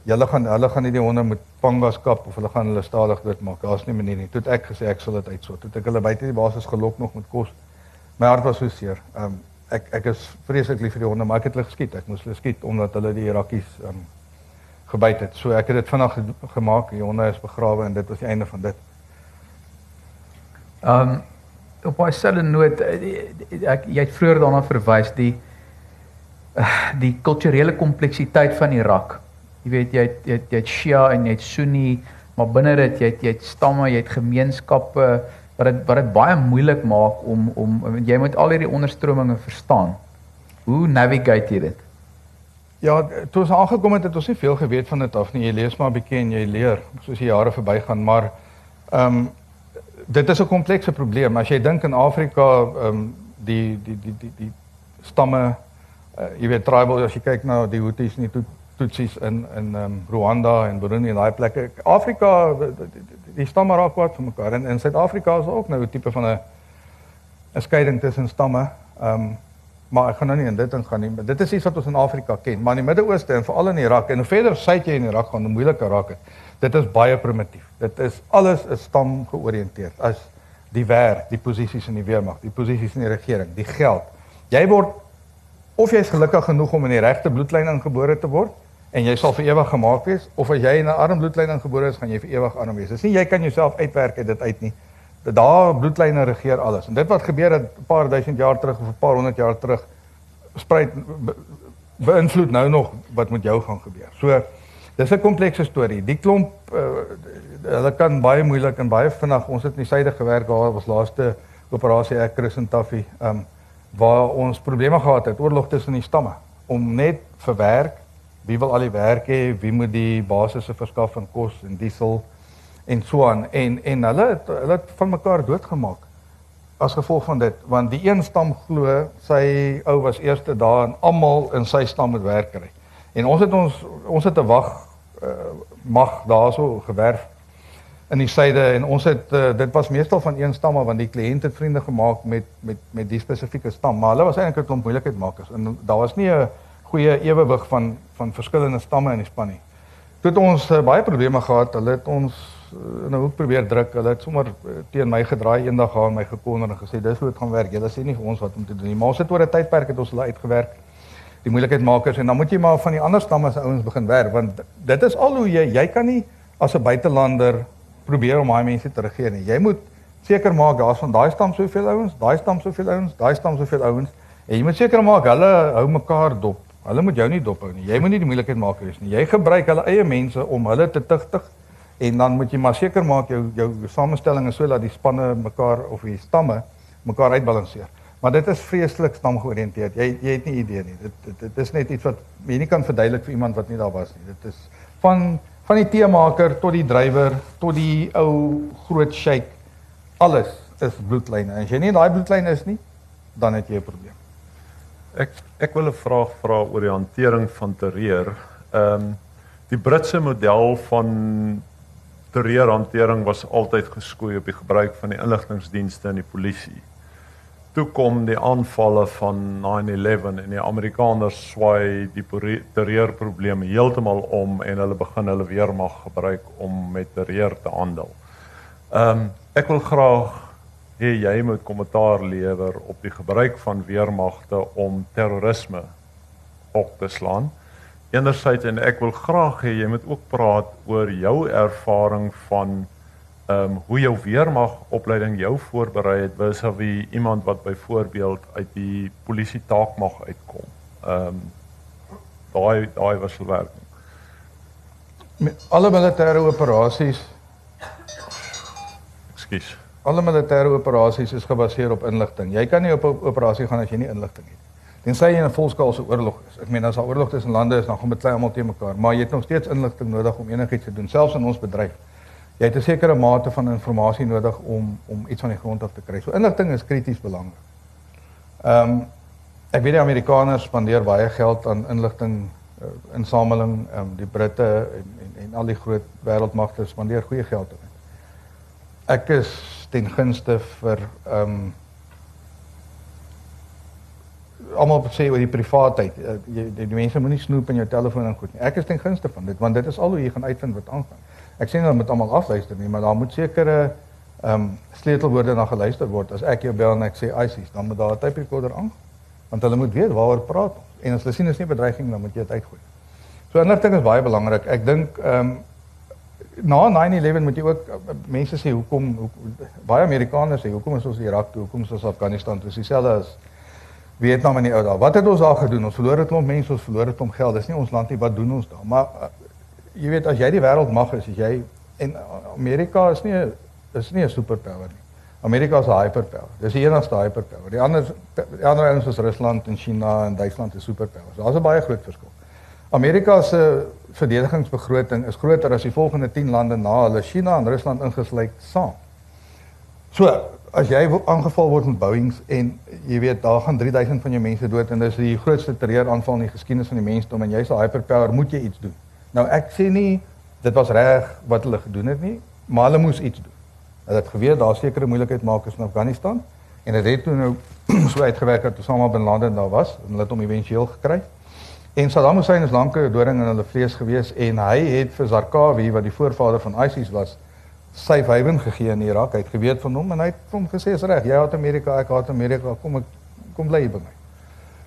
hulle gaan hulle gaan nie die honde met pangas kap of hulle gaan hulle stadig doodmaak. Daar's nie manier nie. Toe het ek gesê ek sal dit uitsoort. Toe het ek hulle buite die basis gelok nog met kos. My hart was so seer. Ehm um, ek ek is vreeslik lief vir die honde, maar ek het hulle geskiet. Ek moes hulle skiet omdat hulle die Irakies ehm um, gebyt het. So ek het dit vinnig gemaak. Die honde is begrawe en dit was die einde van dit. Ehm um, op 'n selfe noot eh, ek jy het vroeër daarna verwys die die kulturele kompleksiteit van Irak jy weet jy het, jy het, jy het Shia en jy het Sunni, maar binne dit jy het, jy het stamme, jy het gemeenskappe wat dit wat dit baie moeilik maak om om jy moet al hierdie onderstrominge verstaan. Hoe navigate jy dit? Ja, toe ons aangekom het, het ons nie veel geweet van dit af nie. Jy lees maar 'n bietjie en jy leer soos die jare verbygaan, maar ehm um, dit is 'n komplekse probleem. As jy dink in Afrika, ehm um, die die die die die stamme uh, jy weet tribal as jy kyk na die Hutus en die Tutsis in in um, Rwanda en Burundi en daai plekke. Afrika die, die stamme raak kwaad vir mekaar en in Suid-Afrika is ook nou 'n tipe van 'n 'n skeiding tussen stamme. Ehm um, maar ek gaan nou nie in dit ingaan nie. Dit is iets wat ons in Afrika ken, maar in die Midde-Ooste en veral in Irak en verder suid jy in Irak gaan, hoe moeiliker raak dit. Dit is baie primitief. Dit is alles is stam georiënteerd. As die werk, die posisies in die weermag, die posisies in die regering, die geld. Jy word of jy is gelukkig genoeg om in die regte bloedlyn ingebore te word en jy sal vir ewig gemaak wees of as jy in 'n arm bloedlyn gebore is, gaan jy vir ewig arm wees. Dis nie jy kan jouself uitwerk uit dit uit nie. Dat daar bloedlyne regeer alles. En dit wat gebeur het 'n paar duisend jaar terug of 'n paar honderd jaar terug spruit be, beïnvloed nou nog wat met jou gaan gebeur. So Dis 'n komplekse storie. Die klomp uh, hulle kan baie moeilik en baie vinnig. Ons het in die suide gewerk daar was laaste operasie ek Chris en Taffy, ehm um, waar ons probleme gehad het, oorlog tussen die stamme om net vir werk, wie wil al die werk hê, wie moet die basisse verskaf van kos en diesel en so aan? En en hulle het, hulle het van mekaar doodgemaak as gevolg van dit want die een stam glo sy ou was eerste daar en almal in sy stam moet werk kry. En ons het ons ons het 'n wag uh, mag daarso gewerf in die suide en ons het uh, dit was meestal van een stam want die kliënt het vriende gemaak met met met die spesifieke stam maar hulle was eintlik 'n klomp moeilikheidmakers en daar was nie 'n goeie ewewig van van verskillende stamme in die span nie. Toe het ons uh, baie probleme gehad. Hulle het ons Eh, in 'n hoek probeer druk. Hulle het sommer eh, teen my gedraai eendag gaan my gekonner en gesê dis hoe dit gaan werk. Julle sê nie vir ons wat om te doen nie. Maar ons het oor 'n tydperk het ons hulle uitgewerk. Die moeilikheid makers en dan moet jy maar van die ander stamme se ouens begin werk want dit is al hoe jy jy kan nie as 'n buitelander probeer om daai mense te regeer nie. Jy moet seker maak daar's van daai stam soveel ouens, daai stam soveel ouens, daai stam soveel ouens en jy moet seker maak hulle hou mekaar dop. Hulle moet jou nie dop hou nie. Jy moet nie die moeilikheid makers nie. Jy gebruik hulle eie mense om hulle te tigtig en dan moet jy maar seker maak jou jou samestelling is so dat die spanne mekaar of die stamme mekaar uitbalanseer. Maar dit is vreeslik stamgeoriënteerd. Jy jy het nie idee nie. Dit, dit dit is net iets wat jy nie kan verduidelik vir iemand wat nie daar was nie. Dit is van van die teemaker tot die drywer tot die ou groot shake alles is bloedlyne. As jy nie daai bloedlyne is nie, dan het jy 'n probleem. Ek ek wil 'n vraag vra oor die hantering van terreur. Ehm um, die Britse model van terreurhantering was altyd geskoei op die gebruik van die inligtingdienste en die polisie. Toe kom die aanvalle van 9/11 en die Amerikaners swaai die terreurprobleme heeltemal om en hulle begin hulle weermag gebruik om met terreur te handel. Ehm um, ek wil graag hê jy moet kommentaar lewer op die gebruik van weermagte om terrorisme op te slaan enerzijds en ek wil graag hê jy moet ook praat oor jou ervaring van ehm um, hoe jou weermag opleiding jou voorberei het vis-à-vis iemand wat byvoorbeeld uit die polisie taakmag uitkom. Ehm um, daai daai wisselwerking. Met alle militêre operasies Ekskuus. Alle militêre operasies is gebaseer op inligting. Jy kan nie op 'n operasie gaan as jy nie inligting het nie. Tensy jy in 'n volskaalse oorlog is. Ek meen as daar oorlog tussen lande is, dan gaan beklei almal te mekaar, maar jy het nog steeds inligting nodig om enigiets te doen, selfs in ons bedryf. Jy het 'n sekere mate van inligting nodig om om iets van die grond af te kry. So inligting is krities belangrik. Ehm um, ek weet die Amerikaners spandeer baie geld aan inligting uh, insameling, ehm um, die Britte en, en en al die groot wêreldmagte spandeer goeie geld daarin. Ek is ten gunste vir ehm um, almal sê oor die privaatheid. Uh, jy die, die mense moenie snoep in jou telefoon en goed nie. Ek is ten gunste van dit want dit is al hoe jy gaan uitvind wat aangaan. Ek sê dat moet almal afluister nie, maar daar moet sekere ehm um, sleutelwoorde na geluister word. As ek jou bel en ek sê ISIS, dan moet daar 'n tape recorder aan. Want hulle moet weet waaroor praat ons. En as hulle sien is nie bedreiging dan moet jy dit uitgooi. So inligting is baie belangrik. Ek dink ehm um, na 9/11 moet jy ook mense sê hoekom hoe, baie Amerikaners sê hoekom is ons Irak toe, hoekom is ons Afghanistan toe? Dis dieselfde as Vietnam in die ou dae. Wat het ons daar gedoen? Ons verloor het klomp mense, ons verloor het klomp geld. Dis nie ons land nie. Wat doen ons daar? Maar uh, jy weet as jy die wêreld mag is, as jy en Amerika is nie is nie 'n superpower nie. Amerika is 'n hyperpower. Dis die enigste hyperpower. Die ander die ander ouens soos Rusland en China en Duitsland is superpowers. Daar's 'n baie groot verskil. Amerika se verdedigingsbegroting is groter as die volgende 10 lande na hulle China en Rusland ingesluit saam. So, as jy aangeval word met Boeings en jy weet daar gaan 3000 van jou mense dood en dis die grootste terreuraanval in die geskiedenis van die mensdom en jy's 'n hyperpower, moet jy iets doen. Nou ek sê nie dit was reg wat hulle gedoen het nie, maar hulle moes iets doen. Hulle het geweet daar sekere moeilikheid maak is in Afghanistan en dit het toe nou *clears throat* so uitgewerk dat Osama bin Laden daar was en hulle het hom éventueel gekry. En Saddam Hussein is lank 'n doring in hulle vlees gewees en hy het vir Zarqawi wat die voorvader van ISIS was safe haven gegee in Irak. Hy het geweet van hom en hy het hom gesê is reg. Jy haat Amerika, ek haat Amerika. Kom ek kom bly by my.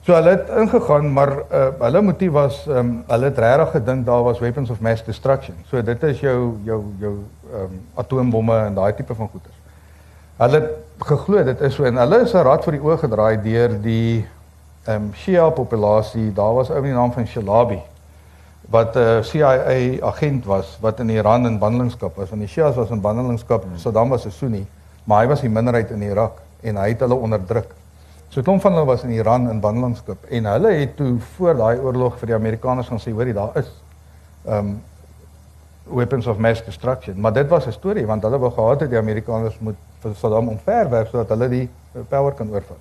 So hulle het ingegaan, maar uh, hulle motief was ehm um, hulle het regtig gedink daar was weapons of mass destruction. So dit is jou jou jou ehm um, atoombomme en daai tipe van goeder. Hulle het geglo dit is so en hulle is 'n rad vir die oë gedraai deur die ehm um, Shia populasie. Daar was ou met die naam van Shalabi wat 'n uh, CIA agent was wat in Iran in bandelingskap was. Want die Shias was in bandelingskap. Saddam was 'n Sunni, maar hy was die minderheid in Irak en hy het hulle onderdruk. So klomp van hulle was in Iran in bandelingskap en hulle het toe voor daai oorlog vir die Amerikaners gaan sê, hoorie, daar is um weapons of mass destruction. Maar dit was 'n storie want hulle wou gehad het die Amerikaners moet Saddam omverwerf sodat hulle die power kan oorvat.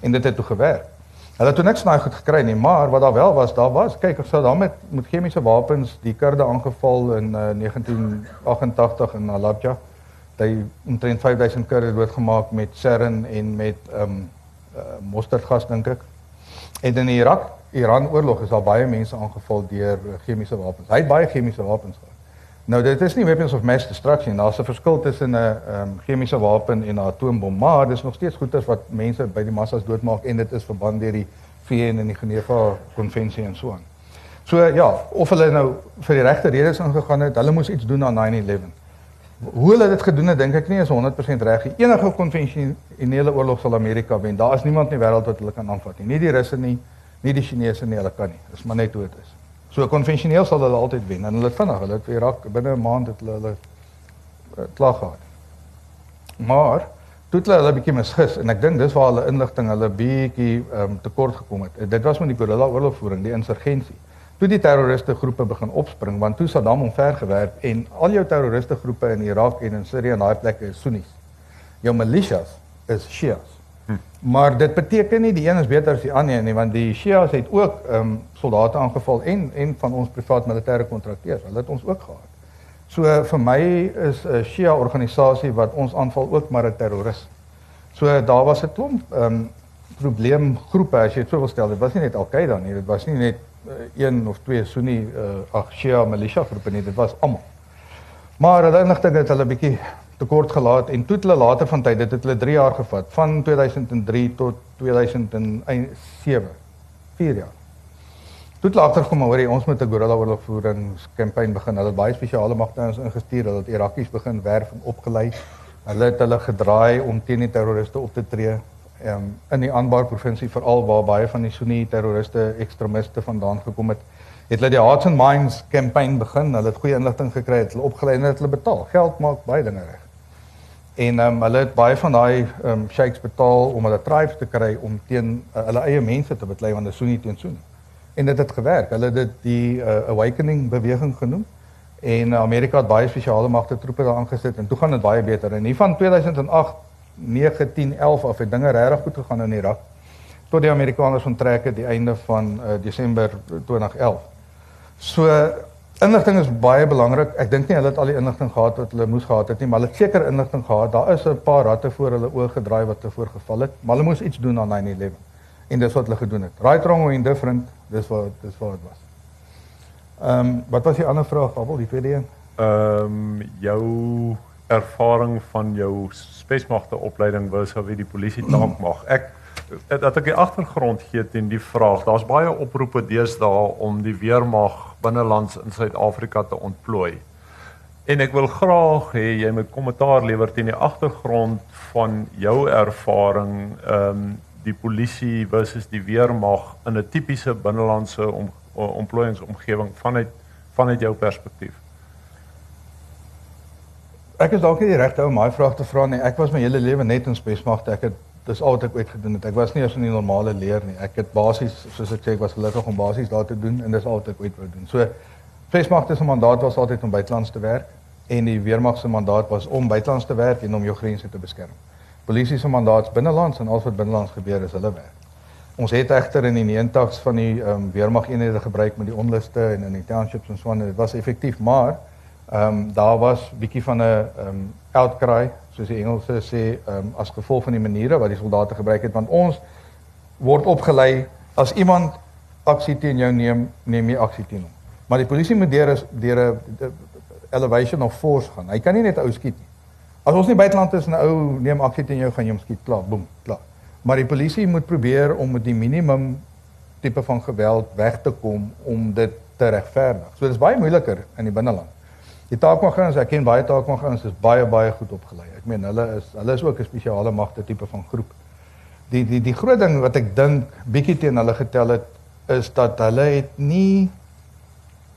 En dit het toe gewerk. Hulle het toe niks naai goed gekry nie, maar wat daar wel was, daar was, kyk, Saddam het met chemiese wapens die kurde aangeval in uh, 1988 in Halabja. Hy omtrent 5000 kurde doodgemaak met sarin en met um uh, mosterdgas dink ek. En in Irak, Iran oorlog is daar baie mense aangeval deur chemiese wapens. Hy het baie chemiese wapens gehad. Nou dit is nie weapons of mass destruction, daar's 'n verskil tussen 'n um, chemiese wapen en 'n atoombom, maar dis nog steeds goeters wat mense by die massas doodmaak en dit is verband deur die VN en die Geneva konvensie en so aan. So ja, of hulle nou vir die regte redes ingegaan het, hulle moes iets doen aan 9/11. Hoe hulle dit gedoen het, dink ek nie is 100% reg nie. Enige konvensionele oorlog sal Amerika wen. Daar is niemand in die wêreld wat hulle kan aanvat nie. Nie die Russe nie, nie die Chinese nie, hulle kan nie. Dis maar net hoe dit is. So konvensioneel sal hulle altyd wen en hulle vinnig, hulle het Irak binne 'n maand het hulle hulle uh, klaar gehad. Maar toe het hulle hulle bietjie misgis en ek dink dis waar hulle inligting hulle bietjie um, tekort gekom het. Dit was met die guerrilla oorlogvoering, die insurgensie. Toe die terroriste groepe begin opspring want toe Saddam omvergewerp en al jou terroriste groepe in Irak en in Sirië en daai plekke is Sunnis. Jou militias is Shias. Maar dit beteken nie die een is beter as die ander nie want die Shias het ook ehm um, soldate aangeval en en van ons privaat militêre kontrakteurs. Hulle het ons ook gehad. So vir my is 'n Shia organisasie wat ons aanval ook maar 'n terroris. So daar was 'n klomp ehm um, probleemgroepe as jy dit sou wil stel. Dit was nie net Al-Qaeda nie, dit was nie net uh, een of twee Sunni uh, ag Shia militia groepe nie, dit was almal. Maar hulle inligting het hulle bietjie tekort gelaat en toe het hulle later van tyd dit het hulle 3 jaar gevat van 2003 tot 2007 4 jaar. Toe het hulle agtergekom hoor jy ons moet 'n guerrilla oorlogvoeringskampanje begin. Hulle het baie spesiale magte ons ingestuur hulle het Irakies begin werf en opgelei. Hulle het hulle gedraai om teen die terroriste op te tree. Um, in die Anbar provinsie veral waar baie van die Sunni terroriste ekstremiste vandaan gekom het het hulle die Hearts and Minds kampanje begin. Hulle het goeie inligting gekry het hulle opgelei en het hulle betaal. Geld maak baie dinge reg En ehm um, hulle het baie van daai ehm um, sheiks betaal om hulle tribes te kry om teen uh, hulle eie mense te beklei want hulle Sunni teen Sunni. En dit het gewerk. Hulle het dit die uh, awakening beweging genoem. En uh, Amerika het baie spesiale magte troepe daar aangesit en toe gaan dit baie beter. En hier van 2008 9 10 11 af het dinge regtig goed gegaan in Irak tot die Amerikaners onttrek het die einde van uh, Desember 2011. So Inligting is baie belangrik. Ek dink nie hulle het al die inligting gehad wat hulle moes gehad het nie, maar hulle het seker inligting gehad. Daar is 'n paar ratte voor hulle oë gedraai wat tevore geval het, maar hulle moes iets doen aan 9/11. En dis wat hulle gedoen het. Right wrong or indifferent, dis wat dis wat dit was. Ehm um, wat was die ander vraag? Abel, die tweede een? Ehm um, jou ervaring van jou spesmagte opleiding versus wie die polisie *clears throat* taak mag. Ek dat ek die agtergrond gee teen die vraag. Daar's baie oproepe deesdae om die weermag binnelands in Suid-Afrika te ontplooi. En ek wil graag hê jy moet kommentaar lewer teen die agtergrond van jou ervaring ehm um, die polisie versus die weermag in 'n tipiese binnelandse om, ontplooiingsomgewing vanuit vanuit jou perspektief. Ek is dalk nie die regte ou om my vraag te vra nie. Ek was my hele lewe net in spesmagte. Ek het dis al wat ek ooit gedoen het. Ek was nie eens in die normale leer nie. Ek het basies, soos ek sê, ek was gelukkig om basies daar te doen en dis al wat ek ooit wou doen. So Vleesmagte se mandaat was altyd om buitelands te werk en die weermag se mandaat was om buitelands te werk en om jou grense te beskerm. Polisie se mandaat is binnelands en al wat binnelands gebeur is hulle werk. Ons het egter in die 90's van die ehm um, weermag eenhede gebruik met die onluste en in die townships en so aan. Dit was effektief, maar ehm um, daar was bietjie van 'n ehm um, outcry soos die Engelse sê, um, as gevolg van die maniere wat die soldate gebruik het want ons word opgelei as iemand aksie teen jou neem, neem jy aksie teen hom. Maar die polisie moet deur deur 'n elevation of force gaan. Hy kan nie net ou skiet nie. As ons nie buiteland is en 'n ou neem aksie teen jou, gaan jy hom skiet klaar, boem, klaar. Maar die polisie moet probeer om met die minimum tipe van geweld weg te kom om dit te regverdig. So dit is baie moeiliker in die binneland. Die taakmagins, ek ken baie taakmagins, is baie baie goed opgelei. Ek meen hulle is hulle is ook 'n spesiale magte tipe van groep. Die die die groot ding wat ek dink bietjie teen hulle getel het is dat hulle het nie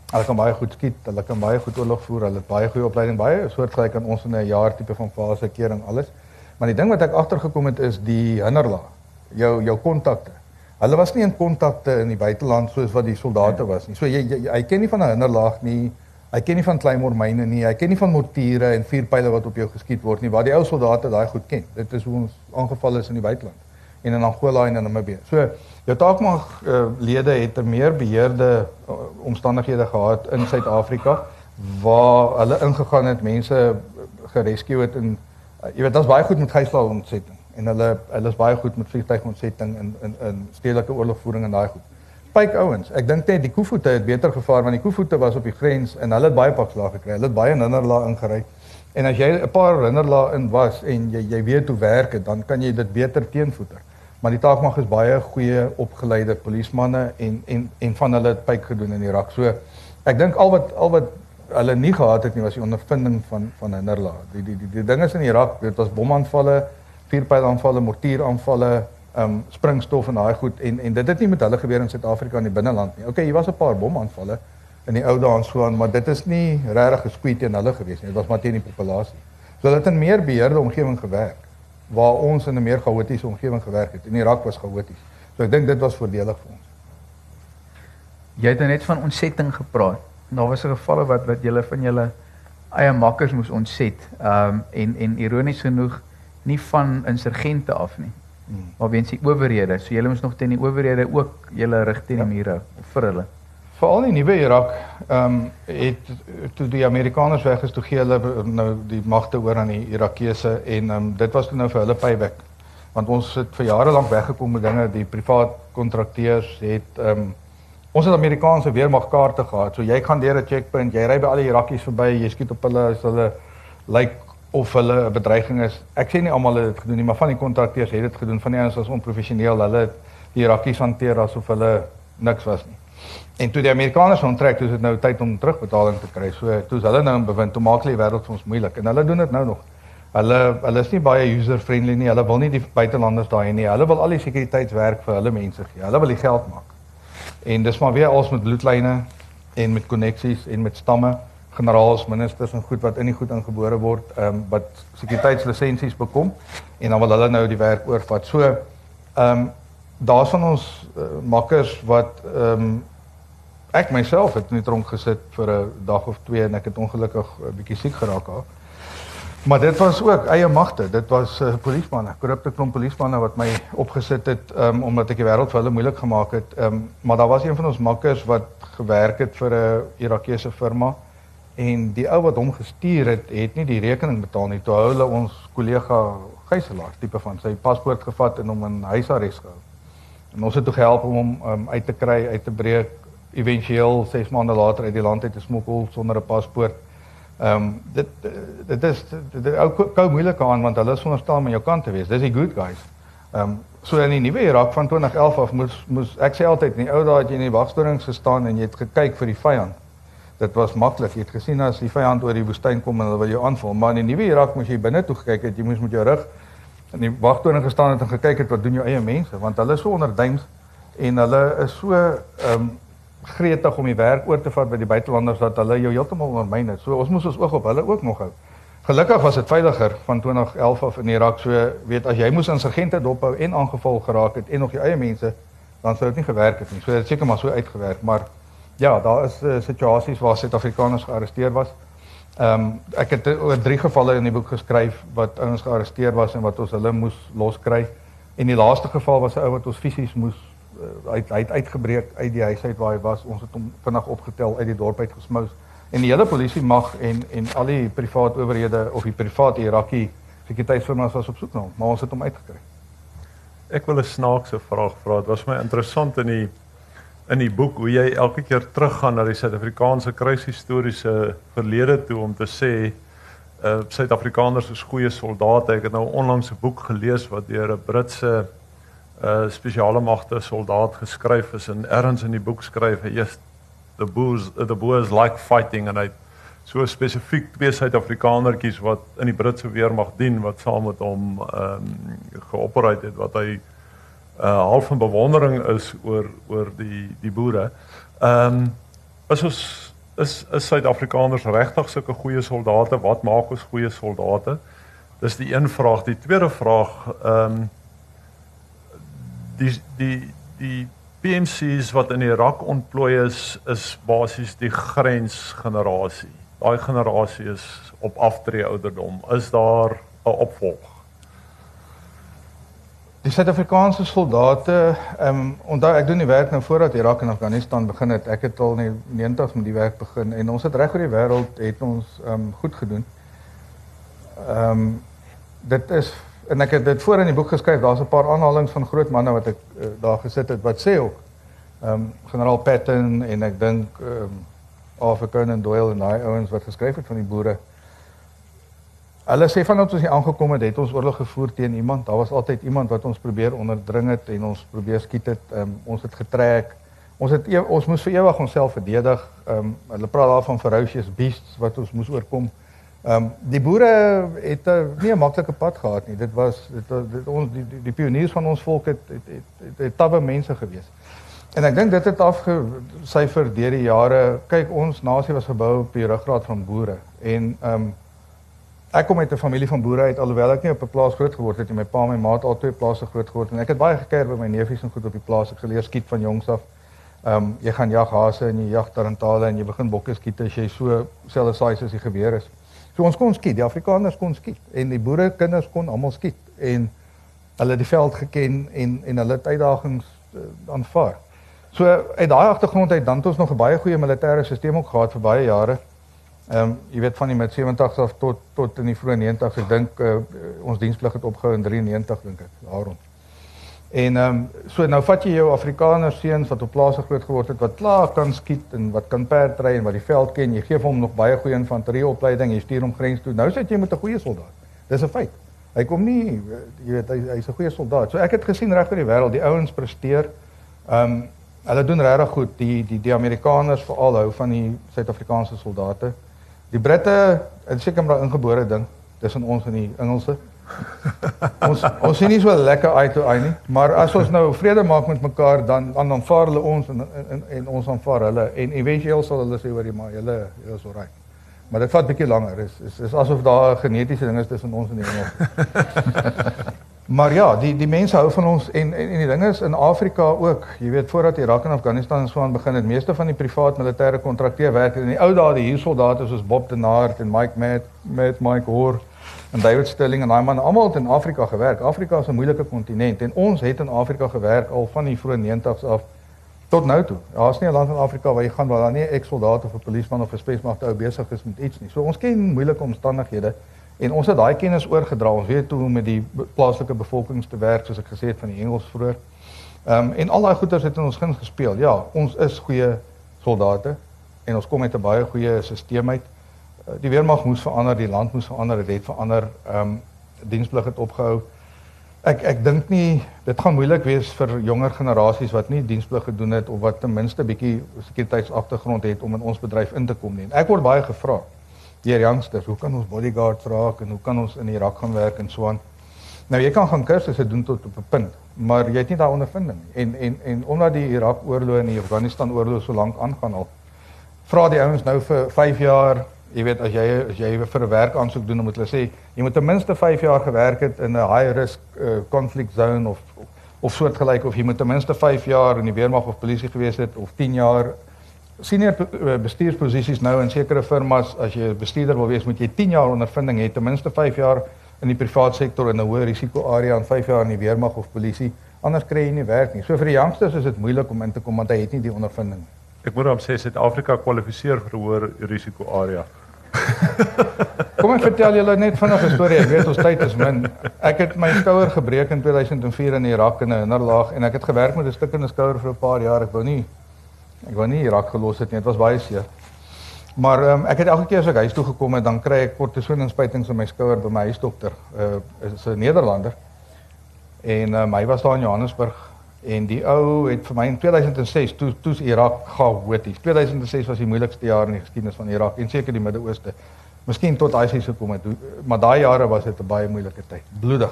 Hulle kan baie goed skiet, hulle kan baie goed oorlog voer, hulle het baie goeie opleiding, baie soortgelyk aan ons in 'n jaar tipe van fase kering alles. Maar die ding wat ek agtergekom het is die hinderlaag, jou jou kontakte. Hulle was nie in kontakte in die buiteland soos wat die soldate was nie. So jy, jy hy ken nie van 'n hinderlaag nie. Hy ken nie van Claymore myne nie. Hy ken nie van mortiere en vuurpyle wat op jou geskiet word nie. Waar die ou soldate daai goed ken. Dit is hoe ons aangeval is in die buiteland en in Angola en in Namibië. So jou taakmag uh, lede het 'n meer beheerde uh, omstandighede gehad in Suid-Afrika waar hulle ingegaan het, mense gerescue het en uh, jy weet daar's baie goed met gijslae ontsetting en hulle hulle is baie goed met vliegtuigontsetting en in in stedelike oorlogvoering en daai goed. Pyk ouens, ek dink net die koevoete het beter gevaar want die koevoete was op die grens en hulle het baie pakslae gekry. Hulle het baie hinderlae ingery. En as jy 'n paar hinderlae in was en jy jy weet hoe werk dit, dan kan jy dit beter teenvoeter maar die taakmag is baie goeie opgeleide polismanne en en en van hulle het pyk gedoen in Irak. So ek dink al wat al wat hulle nie gehad het nie was die ondervinding van van Hinderla. Die die die, die dinge in Irak, dit was bomaanvalle, vuurpylaanvalle, mortieraanvalle, um, springstof en daai goed en en dit het nie met hulle gebeur in Suid-Afrika in die binneland nie. Okay, hier was 'n paar bomaanvalle in die ou dae en so aan, maar dit is nie regtig geskweet teen hulle gewees nie. Dit was maar teen die populasie. So hulle het in meer beheerde omgewing gewerk waar ons in 'n meer chaotiese omgewing gewerk het. In Irak was chaoties. So ek dink dit was voordelig vir ons. Jy het nou net van ontsetting gepraat. Daar was 'n gevalle wat wat julle van julle eie makkers moes ontset. Ehm um, en en ironies genoeg nie van insurgente af nie. Hmm. Maar weens die owerhede. So julle moes nog teen die owerhede ook julle rig teen die ja. mure vir hulle veral in die nuwe Irak, ehm um, het toe die Amerikaners weg is toe gee hulle nou die magte oor aan die Irakese en ehm um, dit was nou vir hulle payback. Want ons het vir jare lank weggekom met dinge, die privaat kontrakteurs het ehm um, ons het Amerikaanse weermagkaarte gehad. So jy gaan deur 'n checkpoint, jy ry by al die Irakies verby, jy skiet op hulle as hulle lyk of hulle 'n bedreiging is. Ek sê nie almal het dit gedoen nie, maar van die kontrakteurs het dit gedoen. Van die ouens was onprofessioneel. Hulle het die Irakies hanteer asof hulle niks was nie. En toe die Amerikaners onttrek, toe is dit nou tyd om terugbetaling te kry. So toe's hulle nou in bewind, toe maak hulle die wêreld vir ons moeilik en hulle doen dit nou nog. Hulle hulle is nie baie user friendly nie. Hulle wil nie die buitelanders daai nie. Hulle wil al die sekuriteitswerk vir hulle mense gee. Hulle wil die geld maak. En dis maar weer als met bloedlyne en met koneksies en met stamme, generaals, ministers en goed wat in die goed ingebore word, ehm um, wat sekuriteitslisensies bekom en dan wil hulle nou die werk oorvat. So ehm um, daar's van ons uh, makkers wat ehm um, ek myself het net rond gesit vir 'n dag of twee en ek het ongelukkig 'n bietjie siek geraak al. Maar dit was ook eie magte. Dit was uh, polismanne, korrupte klomp polismanne wat my opgesit het um, omdat ek die wêreld vir hulle moeilik gemaak het. Um, maar daar was een van ons makkers wat gewerk het vir 'n Irakese firma en die ou wat hom gestuur het, het nie die rekening betaal nie. Toe hulle ons kollega gijslaer tipe van sy paspoort gevat en hom in huisarrest gehou. En ons het toe gehelp om hom um, uit te kry, uit te breek éventueel 6 maande later uit die land uit te smokkel sonder 'n paspoort. Ehm um, dit dit is dit ou kou moeilike aan want hulle is veronderstel om aan jou kant te wees. Dis die good guys. Ehm um, so in die nuwe Irak van 2011 af moes moes ek sê altyd in die ou dae het jy in die wagstoring gestaan en jy het gekyk vir die vyand. Dit was maklik. Jy het gesien as die vyand oor die woestyn kom en hulle wil jou aanval, maar in die nuwe Irak moes jy binne toe gekyk het. Jy moes met jou rug in die wagtoring gestaan het en gekyk het wat doen jou eie mense want hulle is so onder duims en hulle is so ehm um, gretig om die werk oor te vat by die buitelanders dat hulle jou heeltemal ondermyn het. So ons moes ons oog op hulle ook nog hou. Gelukkig was dit veiliger van 2011 af in Irak. So weet as jy moes insurgente dophou en aangeval geraak het en nog jou eie mense, dan sou dit nie gewerk het nie. So dit seker maar so uitgewerk, maar ja, daar is uh, situasies waar Suid-Afrikaners gearresteer was. Ehm um, ek het oor drie gevalle in die boek geskryf wat ouens gearresteer was en wat ons hulle moes loskry. En die laaste geval was 'n ou wat ons fisies moes uh, hy het uitgebreek uit die huis uit waar hy was. Ons het hom vinnig opgetel uit die dorp uit gesmous. En die hele polisie mag en en al die privaat owerhede of die privaat Irakie sekuriteitsfirmas was op soek na hom, maar ons het hom uitgekry. Ek wil 'n snaakse vraag vra. Dit was my interessant in die in die boek hoe jy elke keer teruggaan na die Suid-Afrikaanse kruishistoriese verlede toe om te sê uh Suid-Afrikaners is goeie soldate. Ek het nou onlangs 'n boek gelees wat deur 'n Britse uh spesiale magte soldaat geskryf is en ergens in die boek skryf hy is the boos the boers like fighting en hy so spesifiek twee Suid-Afrikanertjies wat in die Britse weermag dien wat saam met hom ehm um, geopereer het wat hy uh half van bewondering is oor oor die die boere. Ehm um, as ons is is Suid-Afrikaners regtig sulke goeie soldate? Wat maak ons goeie soldate? Dis die een vraag. Die tweede vraag, ehm um, die die die PMC's wat in Irak ontplooi is, is basies die grensgenerasie. Daai generasie is op aftree ouderdom. Is daar 'n opvolg? Die Suid-Afrikaanse soldate, ehm um, onthou ek doen die werk nou voordat Irak en Afghanistan begin het. Ek het al in die 90's met die werk begin en ons het reg oor die wêreld het ons ehm um, goed gedoen. Ehm um, dit is en ek het dit voor in die boek geskryf. Daar's 'n paar aanhalinge van groot manne wat ek uh, daar gesit het wat sê ook ehm um, generaal Patton en ek dink ehm um, Arthur Conan Doyle en daai ouens wat geskryf het van die boere. Hulle sê vandat ons hier aangekom het, het ons oorlog gevoer teen iemand. Daar was altyd iemand wat ons probeer onderdring het en ons probeer skiet het. Um, ons het getrek. Ons het e ons moes vir ewig onsself verdedig. Ehm um, hulle praat daarvan ferocious beasts wat ons moes oorkom. Ehm um, die boere het 'n nie 'n maklike pad gehad nie. Dit was dit, dit ons die, die die pioniers van ons volk het het het, het, het tawe mense gewees. En ek dink dit het afgesyfer deur die jare. Kyk, ons nasie was gebou op die ruggraat van boere en ehm um, ek kom uit 'n familie van boere uit alhoewel ek nie op 'n plaas groot geword het nie. My pa en my ma het al twee plase groot geword en ek het baie gekeer by my neefies en goed op die plaas. Ek geleer skiet van jongs af. Ehm um, jy gaan jag hase en jy jag tarantale en jy begin bokke skiet as jy so selfde size as die geweer is. So ons kon skiet, die Afrikaners kon skiet en die boere kinders kon almal skiet en hulle het die veld geken en en hulle het uitdagings uh, aanvaar. So uit daai agtergrond uit dan het ons nog 'n baie goeie militêre stelsel ook gehad vir baie jare. Ehm um, jy weet van die met 70 af tot tot in die vroeë 90s, ek dink uh, ons diensplig het opgehou in 93 dink ek, daarom. En ehm um, so nou vat jy jou Afrikaner seuns wat op plase groot geword het wat klaar kan skiet en wat kan perd ry en wat die veld ken. Jy gee hom nog baie goeie infanterieopleiding. Jy stuur hom grens toe. Nou sit jy met 'n goeie soldaat. Dis 'n feit. Hy kom nie jy weet hy hy's 'n goeie soldaat. So ek het gesien reg oor die wêreld die ouens presteer. Ehm um, hulle doen regtig goed. Die die die Amerikaners veral hou van die Suid-Afrikaanse soldate. Die Britte, en seker maar ingebore ding tussen ons en die Engelse ons ons sien nie so lekker uit toe uit nie, maar as ons nou vrede maak met mekaar dan dan aanvaar hulle ons en en, en ons aanvaar hulle en eventueel sal hulle sê hoor jy maar julle is alright. Maar dit vat bietjie langer. Is is is asof daar 'n genetiese ding is tussen ons en die Engelse. *laughs* maar ja, die die mense hou van ons en en, en die ding is in Afrika ook. Jy weet voordat Irak en Afghanistan so aan begin het, meeste van die privaat militêre kontrakteure werk in die ou dae die hier soldate soos Bob de Naert en Mike Matt met Mike Hoor en David Stirling en daai man almal het in Afrika gewerk. Afrika is 'n moeilike kontinent en ons het in Afrika gewerk al van die vroeë 90's af tot nou toe. Daar's nie 'n land in Afrika waar jy gaan waar daar nie 'n eksoldaat of 'n polisieman of 'n spesmagte ou besig is met iets nie. So ons ken moeilike omstandighede en ons het daai kennis oorgedra. Ons weet hoe om met die plaaslike bevolking te werk soos ek gesê het van die Engels vroeër. Ehm um, en al daai goeders het in ons guns gespeel. Ja, ons is goeie soldate en ons kom met 'n baie goeie stelsel uit. Eh, die weermag moes verander, die land moes verander, dit het verander. Ehm um, diensplig het opgehou. Ek ek dink nie dit gaan moeilik wees vir jonger generasies wat nie diensplig gedoen het of wat ten minste bietjie sekuriteitsagtergrond het om in ons bedryf in te kom nie. Ek word baie gevra deur youngsters, hoe kan ons bodyguards raak en hoe kan ons in Irak gaan werk en so aan. Nou jy kan gaan kursusse doen tot op 'n punt, maar jy het nie daai ondervinding nie. En en en omdat die Irak oorlog en die Afghanistan oorlog so lank aangaan al, vra die ouens nou vir 5 jaar jy weet as jy as jy vir 'n werk aansoek doen, dan moet hulle sê jy moet ten minste 5 jaar gewerk het in 'n high risk uh, conflict zone of of soortgelyk of jy moet ten minste 5 jaar in die weermag of polisie gewees het of 10 jaar senior eh, bestuursposisies nou in sekere firmas as jy 'n bestuurder wil wees, moet jy 10 jaar ondervinding hê, ten minste 5 jaar in die privaat sektor in 'n hoë risiko area en 5 jaar in die weermag of polisie. Anders kry jy nie werk nie. So vir die youngsters is dit moeilik om in te kom want hy het nie die ondervinding nie. Ek moet hom sê Suid-Afrika kwalifiseer vir 'n hoër risiko area. *laughs* Kom ek vertel julle net vinnig 'n storie. Ek weet ons tyd is min. Ek het my skouer gebreek in 2004 in Irak in 'n hinderlaag en ek het gewerk met 'n stuk in 'n skouer vir 'n paar jaar. Ek wou nie ek wou nie Irak gelos het nie. Dit was baie seer. Maar um, ek het elke keer as ek huis toe gekom het, dan kry ek kortisooninspytings in my skouer by my huisdokter. Uh is 'n Nederlander. En um, hy was daar in Johannesburg En die ou het vir my in 2006 toe toe's Irak chaoties. 2006 was die moeilikste jaar in die geskiedenis van Irak en seker die Midde-Ooste. Miskien tot ISIS gekom het, maar daai jare was dit 'n baie moeilike tyd. Bloedig.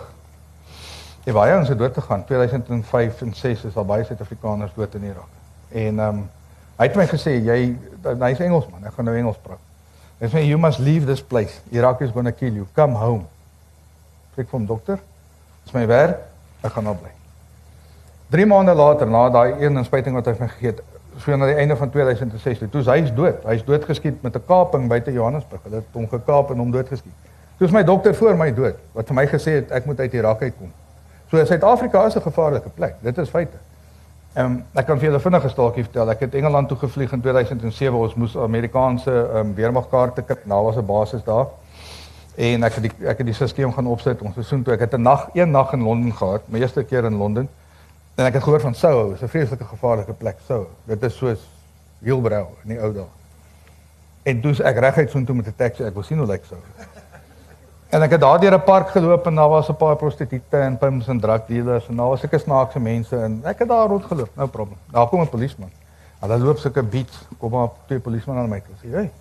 En baie ons het dood gegaan. 2005 en 6 is al baie Suid-Afrikaners dood in Irak. En um, Hy het my gesê jy hy's Engelsman, ek gaan nou Engels praat. Hy sê you must leave this place. Iraq is going to kill you. Come home. Sê ek vir hom dokter, dis my werk, ek gaan nou bly. 3 maande later na daai een inspuiting wat hy my gegee het, so na die einde van 2016, toe hy is dood. Hy's doodgeskiet met 'n kaping buite Johannesburg. Hulle het hom gekaap en hom doodgeskiet. Toe is my dokter voor my dood wat vir my gesê het ek moet uit Irak uitkom. So Suid-Afrika is 'n gevaarlike plek. Dit is feite. Ehm um, ek kan vir julle vinnig 'n staaltjie vertel. Ek het Engeland toe gevlieg in 2007. Ons moes Amerikaanse ehm um, weermagkaarte kry. Daar was 'n basis daar. En ek het die ek het die stelsel gaan opsit. Ons seisoen toe ek het 'n nag, een nag in Londen gehad, my eerste keer in Londen. En ek het gehoor van Soho, 'n vreeslike gevaarlike plek, Soho. Dit is soos Hielbrau in die ou dae. En toe ek reguit so intoe met 'n taxi, ek wou sien hoe lyk Soho. En ek het daar deur 'n park geloop en daar was 'n paar prostituie en pimps en drug dealers en daar was sulke snaakse mense en ek het daar rondgeloop, no probleem. Daar kom 'n polisieman. Hulle loop sulke beats, kom maar twee polisiemanne aan my toe. Sê, "Hey,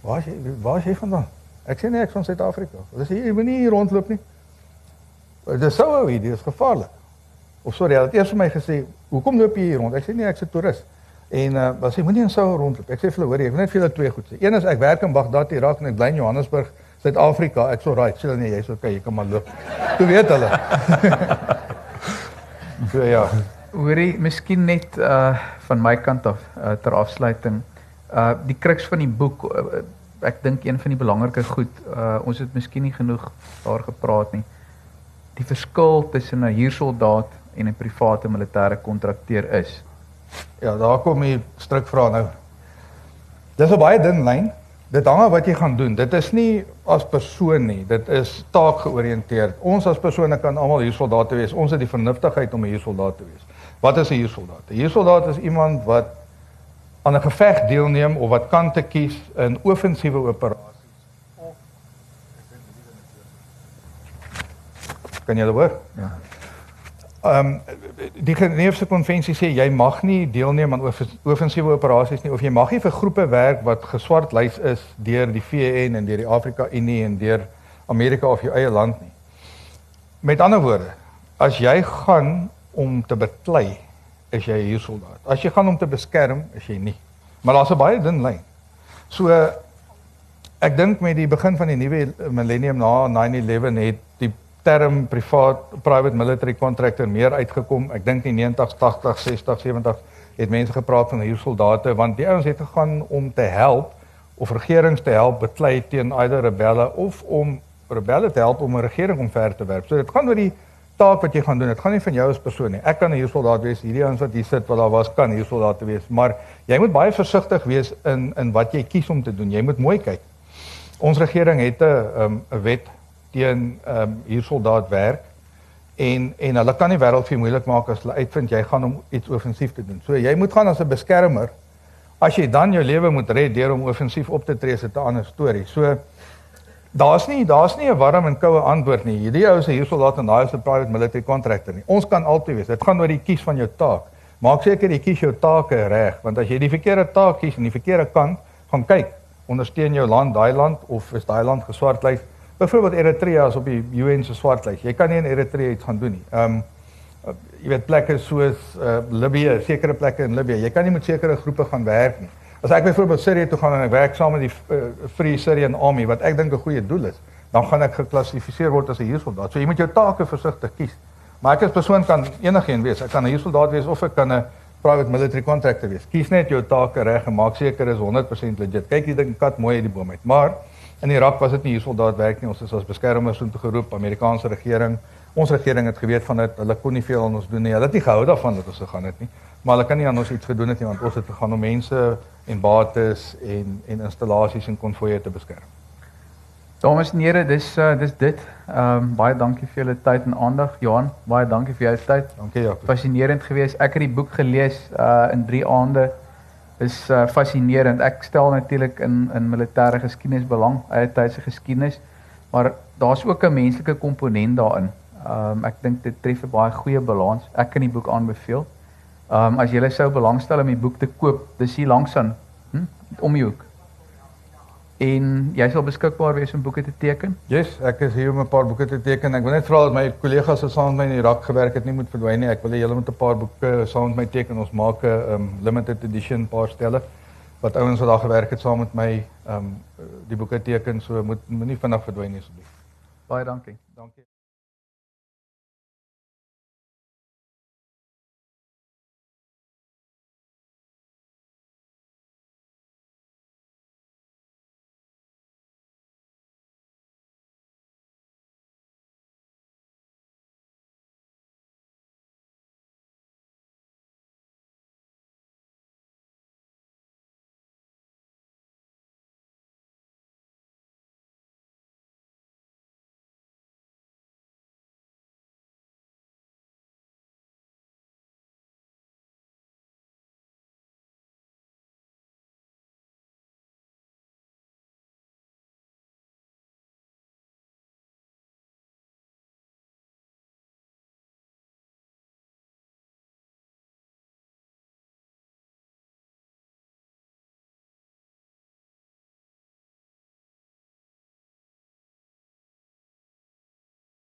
waar is jy? Waar is jy vandaan?" Ek sê nee, ek van Suid-Afrika. Hulle sê, "Jy moenie hier rondloop nie." Dis sou ou hier, dis gevaarlik. Of sorry, hulle het eers vir my gesê, "Hoekom loop jy hier rond?" Ek sê nee, ek's 'n toerist. En uh, hulle sê moenie in Sou rondloop. Ek sê vir hulle, hoor jy, ek wil net vir julle twee goed sê. Een is ek werk in Baghdad, Irak en ek bly in Johannesburg. Suid-Afrika, ek's so right. Sê hulle nee, jy's okay, jy kan maar loop. Toe weet hulle. *laughs* so ja. Hoorie, miskien net uh van my kant af uh, ter afsluiting. Uh die kruks van die boek, uh, ek dink een van die belangrike goed, uh ons het miskien nie genoeg daar gepraat nie. Die verskil tussen 'n huursoldaat en 'n private militêre kontrakteur is. Ja, daar kom jy stryk vra nou. Dis 'n baie dun lyn. Dit hang af wat jy gaan doen. Dit is nie as persoon nie, dit is taakgeoriënteerd. Ons as persone kan almal huursoldate wees. Ons het die vernuftigheid om 'n huursoldaat te wees. Wat is 'n huursoldaat? 'n Huursoldaat is iemand wat aan 'n geveg deelneem of wat kan te kies in offensiewe operasies of Kan jy dit hoor? Ja. Ehm um, die Geneefse konvensie sê jy mag nie deelneem aan offensiewe operasies nie of jy mag nie vir groepe werk wat geswartlys is deur die VN en deur die Afrika Unie en deur Amerika of jou eie land nie. Met ander woorde, as jy gaan om te beklei, is jy 'n huursoldaat. As jy gaan om te beskerm, is jy nie. Maar daar's 'n baie dun lyn. So ek dink met die begin van die nuwe millennium na 9/11 het term privaat private military contractor meer uitgekom. Ek dink in 90s, 80s, 60s, 70s het mense gepraat van huursoldate want die ouens het gegaan om te help of regerings te help beklei teen either rebelle of om rebelle te help om 'n regering omver te werp. So dit gaan oor die taak wat jy gaan doen. Dit gaan nie van jou as persoon nie. Ek kan 'n huursoldaat wees. Hierdie ouens wat hier sit wat daar was kan huursoldate wees, maar jy moet baie versigtig wees in in wat jy kies om te doen. Jy moet mooi kyk. Ons regering het 'n um, 'n wet teen ehm um, hier soldaat werk en en hulle kan nie wêreld vir moeilik maak as hulle uitvind jy gaan om iets offensief te doen. So jy moet gaan as 'n beskermer. As jy dan jou lewe moet red deur om offensief op te tree, is dit 'n ander storie. So daar's nie daar's nie 'n warm en koue antwoord nie. Hierdie ou is 'n huursoldaat en daai is 'n private military contractor nie. Ons kan altyd wees. Dit gaan oor die kies van jou taak. Maak seker jy kies jou take reg, want as jy die verkeerde taak kies en die verkeerde kant, gaan kyk, ondersteun jou land daai land of is daai land geswartlys? Byvoorbeeld Eritrea is op die UN se swartlys. Jy kan nie in Eritrea iets gaan doen nie. Ehm um, jy weet plekke soos uh, Libië, sekere plekke in Libië. Jy kan nie met sekere groepe gaan werk nie. As ek byvoorbeeld Sirië toe gaan en ek werk saam met die uh, Free Syrian Army wat ek dink 'n goeie doel is, dan gaan ek geklassifiseer word as 'n huursoldaat. So jy moet jou take versigtig kies. Maar ek as persoon kan enigiets wees. Ek kan 'n huursoldaat wees of ek kan 'n private military contractor wees. Kies net jou take reg en maak seker is 100% legit. Kyk jy dink kat mooi uit die boom uit. Maar In Irak was dit nie hier soldaat werk nie. Ons is as beskermers toe geroep, Amerikaanse regering. Ons regering het geweet van dit. Hulle kon nie veel aan ons doen nie. Hulle het nie gehou daarvan dat ons gegaan het nie. Maar hulle kan nie aan ons iets gedoen het nie want ons het gegaan om mense en bates en en installasies en konvoye te beskerm. Dames en here, dis uh, dis dit. Ehm um, baie dankie vir julle tyd en aandag. Johan, baie dankie vir jou tyd. Dankie Jakob. Fascinerend geweest. Ek het die boek gelees uh in 3 aande is uh, fascinerend. Ek stel natuurlik in in militêre geskiedenis belang, uit tydse geskiedenis, maar daar's ook 'n menslike komponent daarin. Ehm um, ek dink dit tref 'n baie goeie balans. Ek kan die boek aanbeveel. Ehm um, as jy sou belangstel om die boek te koop, dis hier langs aan, hm, om die hoek. En jy sal beskikbaar wees om boeke te teken. Yes, ek is hier om 'n paar boeke te teken. Ek wil net vra dat my kollegas wat saam met my in Irak gewerk het nie moet verdwyn nie. Ek wil hê julle moet 'n paar boeke saam met my teken. Ons maak 'n um, limited edition paar stelle wat ouens wat daar gewerk het saam met my um die boeke teken. So moet moenie vinnig verdwyn nie asseblief. Baie dankie. Dankie.